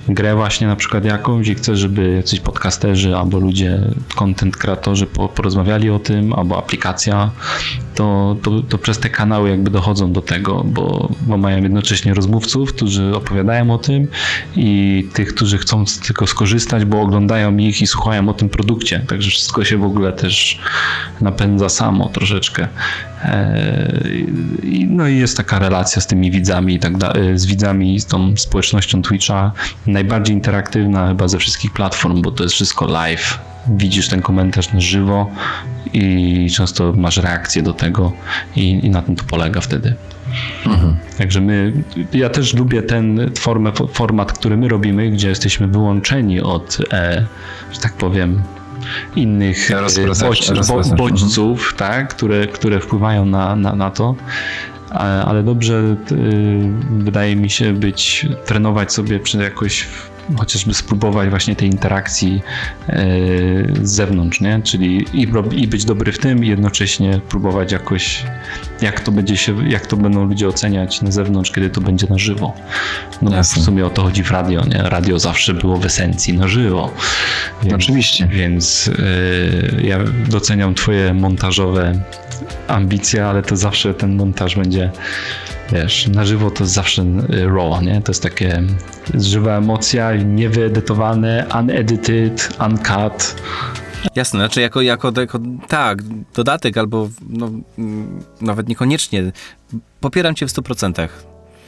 [SPEAKER 2] grę właśnie na przykład jakąś i chcesz, żeby jacyś podcasterzy albo ludzie, content kreatorzy po, porozmawiali o tym, albo aplikacja, to, to, to przez te kanały jakby dochodzą do tego, bo, bo mają jednocześnie rozmówców, którzy opowiadają o tym i tych, którzy chcą tylko skorzystać, bo oglądają ich i słuchają o tym produkcie. Także wszystko się w ogóle też napędza samo troszeczkę. I- No i jest taka relacja z tymi widzami i tak dalej, z widzami, z tą społecznością Twitcha. Najbardziej interaktywna chyba ze wszystkich platform, bo to jest wszystko live. Widzisz ten komentarz na żywo i często masz reakcję do tego i, i na tym to polega wtedy. Także my, ja też lubię ten formę, format, który my robimy, gdzie jesteśmy wyłączeni od, e, że tak powiem, innych e, bodź, bo, bodźców, tak, które, które wpływają na, na, na to. Ale dobrze y, wydaje mi się być, trenować sobie jakoś chociażby spróbować właśnie tej interakcji e, z zewnątrz, nie? Czyli i, i być dobry w tym i jednocześnie próbować jakoś, jak to będzie się, jak to będą ludzie oceniać na zewnątrz, kiedy to będzie na żywo. No bo w sumie o to chodzi w radio, nie? Radio zawsze było w esencji na żywo. Więc,
[SPEAKER 3] Oczywiście.
[SPEAKER 2] Więc e, ja doceniam twoje montażowe ambicje, ale to zawsze ten montaż będzie wiesz, na żywo to zawsze y, raw, nie? To jest takie żywa emocja, niewyedytowane, unedited, uncut.
[SPEAKER 1] Jasne, znaczy jako, jako, jako tak, dodatek albo no, mm, nawet niekoniecznie. Popieram cię w 100%.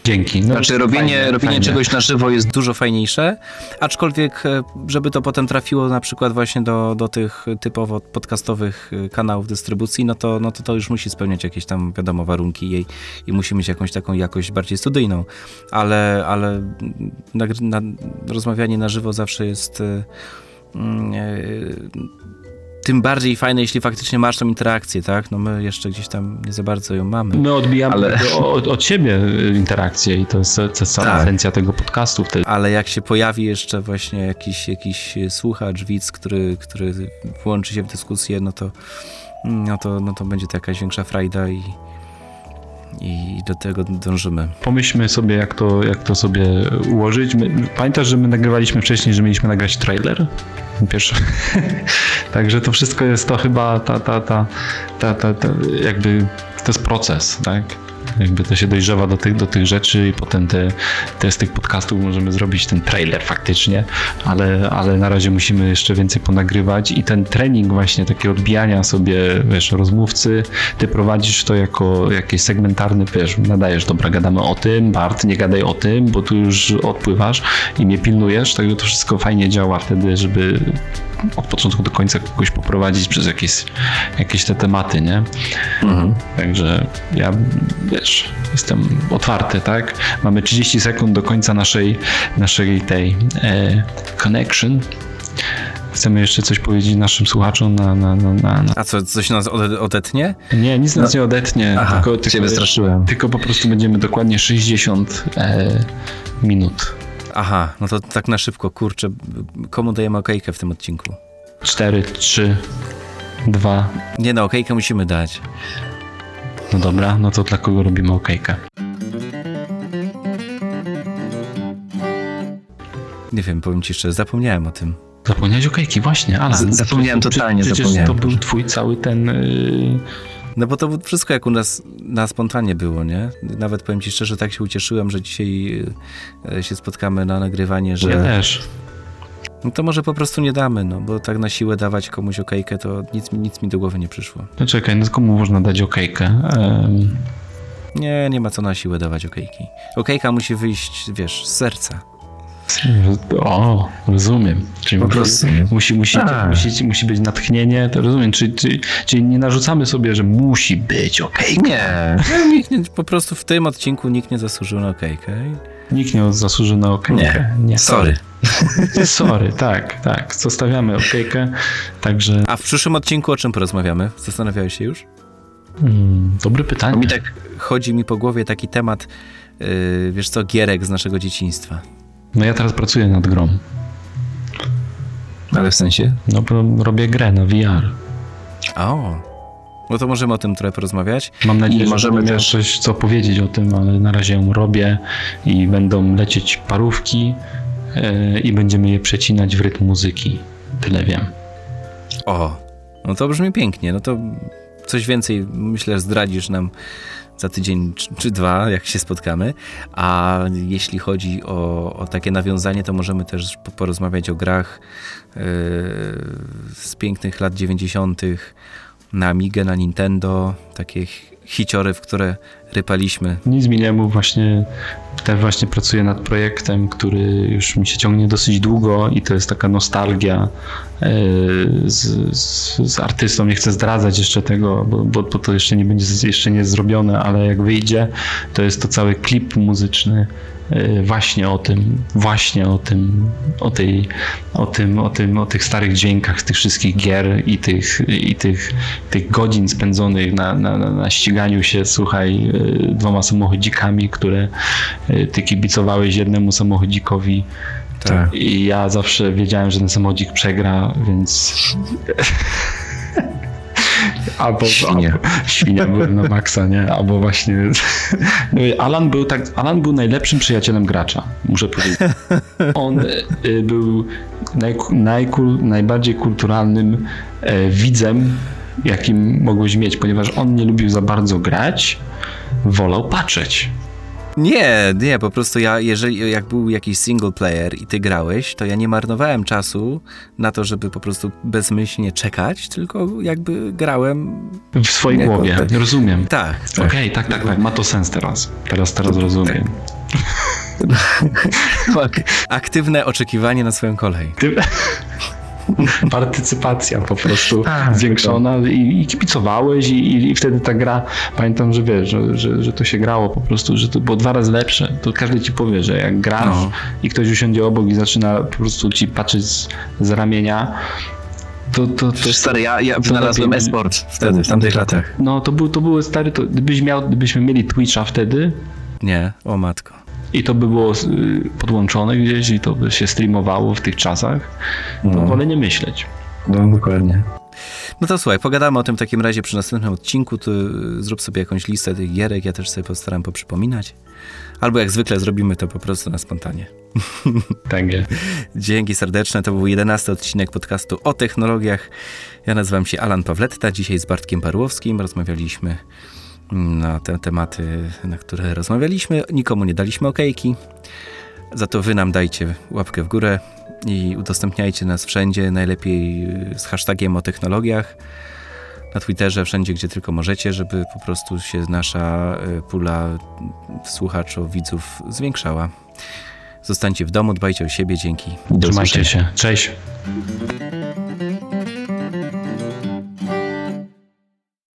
[SPEAKER 2] Dzięki. No,
[SPEAKER 3] Znaczy robienie,
[SPEAKER 2] fajnie,
[SPEAKER 3] robienie
[SPEAKER 2] fajnie.
[SPEAKER 3] czegoś na żywo jest
[SPEAKER 1] Dużo fajniejsze, aczkolwiek, e, żeby to potem trafiło na przykład właśnie do, do tych typowo podcastowych e, kanałów dystrybucji, no to, no to to już musi spełniać jakieś tam, wiadomo, warunki jej i musi mieć jakąś taką jakość bardziej studyjną, ale, ale nagry- na, rozmawianie na żywo zawsze jest e, mm, tym bardziej fajne, jeśli faktycznie masz tą interakcję, tak? No my jeszcze gdzieś tam nie za bardzo ją mamy.
[SPEAKER 2] My odbijamy
[SPEAKER 3] Ale-
[SPEAKER 2] od, od siebie y, interakcję i to jest, to jest cała
[SPEAKER 3] Tak.
[SPEAKER 2] esencja tego podcastu wtedy.
[SPEAKER 1] Ale jak się pojawi jeszcze właśnie jakiś, jakiś słuchacz, widz, który, który włączy się w dyskusję, no to, no to, no to będzie to jakaś większa frajda i, i do tego dążymy.
[SPEAKER 2] Pomyślmy sobie, jak to, jak to sobie ułożyć. My, pamiętasz, że my nagrywaliśmy wcześniej, że mieliśmy nagrać trailer? Pierwszy. [LAUGHS] Także to wszystko jest to chyba ta, ta, ta, ta, ta, ta, jakby to jest proces, tak? Jakby to się dojrzewa do tych, do tych rzeczy i potem te, te z tych podcastów możemy zrobić ten trailer faktycznie, ale, ale na razie musimy jeszcze więcej ponagrywać i ten trening właśnie, takie odbijania sobie, wiesz, rozmówcy, ty prowadzisz to jako jakiś segmentarny, wiesz, nadajesz, dobra, gadamy o tym, Bart, nie gadaj o tym, bo tu już odpływasz i mnie pilnujesz, także to wszystko fajnie działa wtedy, żeby od początku do końca kogoś poprowadzić przez jakieś, jakieś te tematy, nie? Także ja, wiesz, jestem otwarty, tak? Mamy 30 sekund do końca naszej, naszej tej e, connection. Chcemy jeszcze coś powiedzieć naszym słuchaczom na... na, na, na, na...
[SPEAKER 1] A co, coś nas ode- odetnie?
[SPEAKER 2] Nie, nic nas nie odetnie,
[SPEAKER 3] Aha,
[SPEAKER 2] tylko,
[SPEAKER 3] się
[SPEAKER 2] tylko,
[SPEAKER 3] wystraszyłem.
[SPEAKER 2] tylko po prostu będziemy dokładnie 60 e, minut.
[SPEAKER 1] Aha, no to tak na szybko, kurczę, komu dajemy okejkę w tym odcinku?
[SPEAKER 2] 4, 3, 2.
[SPEAKER 1] Nie no, okejkę musimy dać.
[SPEAKER 2] No dobra, no to dla kogo robimy okejkę?
[SPEAKER 1] Nie wiem, powiem ci szczerze, zapomniałem o tym.
[SPEAKER 2] Zapomniałeś okejki, właśnie.
[SPEAKER 3] Z- zapomniałem totalnie,
[SPEAKER 2] Przecież
[SPEAKER 3] zapomniałem.
[SPEAKER 2] to był twój cały ten... y,
[SPEAKER 1] No bo to wszystko jak u nas na spontanie było, nie? Nawet powiem ci szczerze, tak się ucieszyłem, że dzisiaj e, się spotkamy na nagrywanie, że...
[SPEAKER 2] Ja też.
[SPEAKER 1] No to może po prostu nie damy, no bo tak na siłę dawać komuś okejkę, to nic, nic mi do głowy nie przyszło.
[SPEAKER 2] No czekaj, no komu można dać okejkę? Em,
[SPEAKER 1] Nie, nie ma co na siłę dawać okejki. Okejka musi wyjść, wiesz, z serca.
[SPEAKER 2] o, rozumiem. Czyli
[SPEAKER 3] Po prostu.
[SPEAKER 2] Musi, musi,
[SPEAKER 3] Tak.
[SPEAKER 2] musi, musi być natchnienie, to rozumiem. Czyli, czyli, czyli nie narzucamy sobie, że musi być okejka.
[SPEAKER 3] Nie.
[SPEAKER 1] Nikt nie, po prostu w tym odcinku nikt nie zasłużył na okejkę.
[SPEAKER 2] Nikt nie zasłuży na okejkę.
[SPEAKER 3] Nie.
[SPEAKER 1] Sorry. [LAUGHS]
[SPEAKER 2] Sorry, tak, tak. Zostawiamy okejkę. Także
[SPEAKER 1] A w przyszłym odcinku o czym porozmawiamy? Zastanawiałeś się już?
[SPEAKER 2] mm, dobre pytanie.
[SPEAKER 3] mi tak
[SPEAKER 1] Chodzi mi po głowie taki temat, yy, wiesz co, gierek z naszego dzieciństwa.
[SPEAKER 2] No ja teraz pracuję nad grą.
[SPEAKER 3] Ale w sensie?
[SPEAKER 2] No robię grę na VR.
[SPEAKER 1] O, no to możemy o tym trochę porozmawiać.
[SPEAKER 2] Mam nadzieję,
[SPEAKER 3] I
[SPEAKER 2] że
[SPEAKER 3] możemy też-
[SPEAKER 2] coś co powiedzieć o tym, ale na razie ją robię i będą lecieć parówki i będziemy je przecinać w rytm muzyki. Tyle wiem.
[SPEAKER 1] O, no to brzmi pięknie. No to coś więcej, myślę, zdradzisz nam za tydzień czy, czy dwa, jak się spotkamy. A jeśli chodzi o, o takie nawiązanie, to możemy też po- porozmawiać o grach yy, z pięknych lat 90. na Amigę, na Nintendo, takie ch- hiciory, w które rypaliśmy.
[SPEAKER 2] Nic mi nie mów, właśnie też właśnie pracuję nad projektem, który już mi się ciągnie dosyć długo i to jest taka nostalgia e, z, z, z artystą. Nie chcę zdradzać jeszcze tego, bo, bo, bo to jeszcze nie będzie jeszcze nie jest zrobione, ale jak wyjdzie, to jest to cały klip muzyczny właśnie o tym, właśnie o tym, o tej, o tym, o tym, o tych starych dźwiękach z tych wszystkich gier i tych, i tych, tych godzin spędzonych na, na, na, ściganiu się, słuchaj, e, dwoma samochodzikami, które e, ty kibicowałeś jednemu samochodzikowi
[SPEAKER 1] Tak.
[SPEAKER 2] i ja zawsze wiedziałem, że ten samochodzik przegra, więc [LAUGHS] albo
[SPEAKER 3] Świnia.
[SPEAKER 2] Albo, świnia byłem na maksa, nie? Albo właśnie [LAUGHS] Alan był tak, Alan był najlepszym przyjacielem gracza, muszę powiedzieć. On y, był naj, najkul, najbardziej kulturalnym e, widzem, jakim mogłeś mieć, ponieważ on nie lubił za bardzo grać, wolał patrzeć.
[SPEAKER 1] Nie, nie, po prostu ja, jeżeli jak był jakiś single player i ty grałeś, to ja nie marnowałem czasu na to, żeby po prostu bezmyślnie czekać, tylko jakby grałem.
[SPEAKER 2] W swojej
[SPEAKER 1] Nie,
[SPEAKER 2] głowie,
[SPEAKER 1] tak.
[SPEAKER 2] rozumiem.
[SPEAKER 1] Tak.
[SPEAKER 2] Okej, tak, tak, tak, ma to sens teraz. Teraz, teraz rozumiem. [LAUGHS]
[SPEAKER 1] Aktywne oczekiwanie na swoją kolej.
[SPEAKER 2] Ty... [LAUGHS] Partycypacja po prostu
[SPEAKER 3] Tak,
[SPEAKER 2] zwiększona i, i kibicowałeś i, i, wtedy ta gra, pamiętam, że wiesz, że, że, że to się grało po prostu, że to było dwa razy lepsze. To każdy ci powie, że jak grasz
[SPEAKER 1] No.
[SPEAKER 2] i ktoś usiądzie obok i zaczyna po prostu ci patrzeć z, z ramienia, to, to, to
[SPEAKER 3] stary, ja, ja wynalazłem e-sport wtedy, w tamtych latach.
[SPEAKER 2] no to był, to było stary, to gdybyś miał, gdybyśmy mieli Twitcha wtedy,
[SPEAKER 1] Nie, o matko.
[SPEAKER 2] I to by było y, podłączone gdzieś i to by się streamowało w tych czasach, to
[SPEAKER 3] No.
[SPEAKER 2] wolę nie myśleć.
[SPEAKER 3] No dokładnie.
[SPEAKER 1] No to słuchaj, pogadamy o tym w takim razie przy następnym odcinku. Ty zrób sobie jakąś listę tych gierek, ja też sobie postaram poprzypominać. Albo jak zwykle zrobimy to po prostu na spontanie. [LAUGHS]
[SPEAKER 2] Tak jest.
[SPEAKER 1] Dzięki serdeczne. To był jedenasty odcinek podcastu o technologiach. Ja nazywam się Alan Pawletta. Dzisiaj z Bartkiem Parłowskim rozmawialiśmy na te tematy, na które rozmawialiśmy. Nikomu nie daliśmy okejki. Za to wy nam dajcie łapkę w górę i udostępniajcie nas wszędzie, najlepiej z hashtagiem o technologiach. Na Twitterze, wszędzie, gdzie tylko możecie, żeby po prostu się nasza y, pula słuchaczy, widzów zwiększała. Zostańcie w domu, dbajcie o siebie, dzięki.
[SPEAKER 3] Do
[SPEAKER 2] Trzymajcie
[SPEAKER 3] usłyszenia.
[SPEAKER 2] się. Cześć.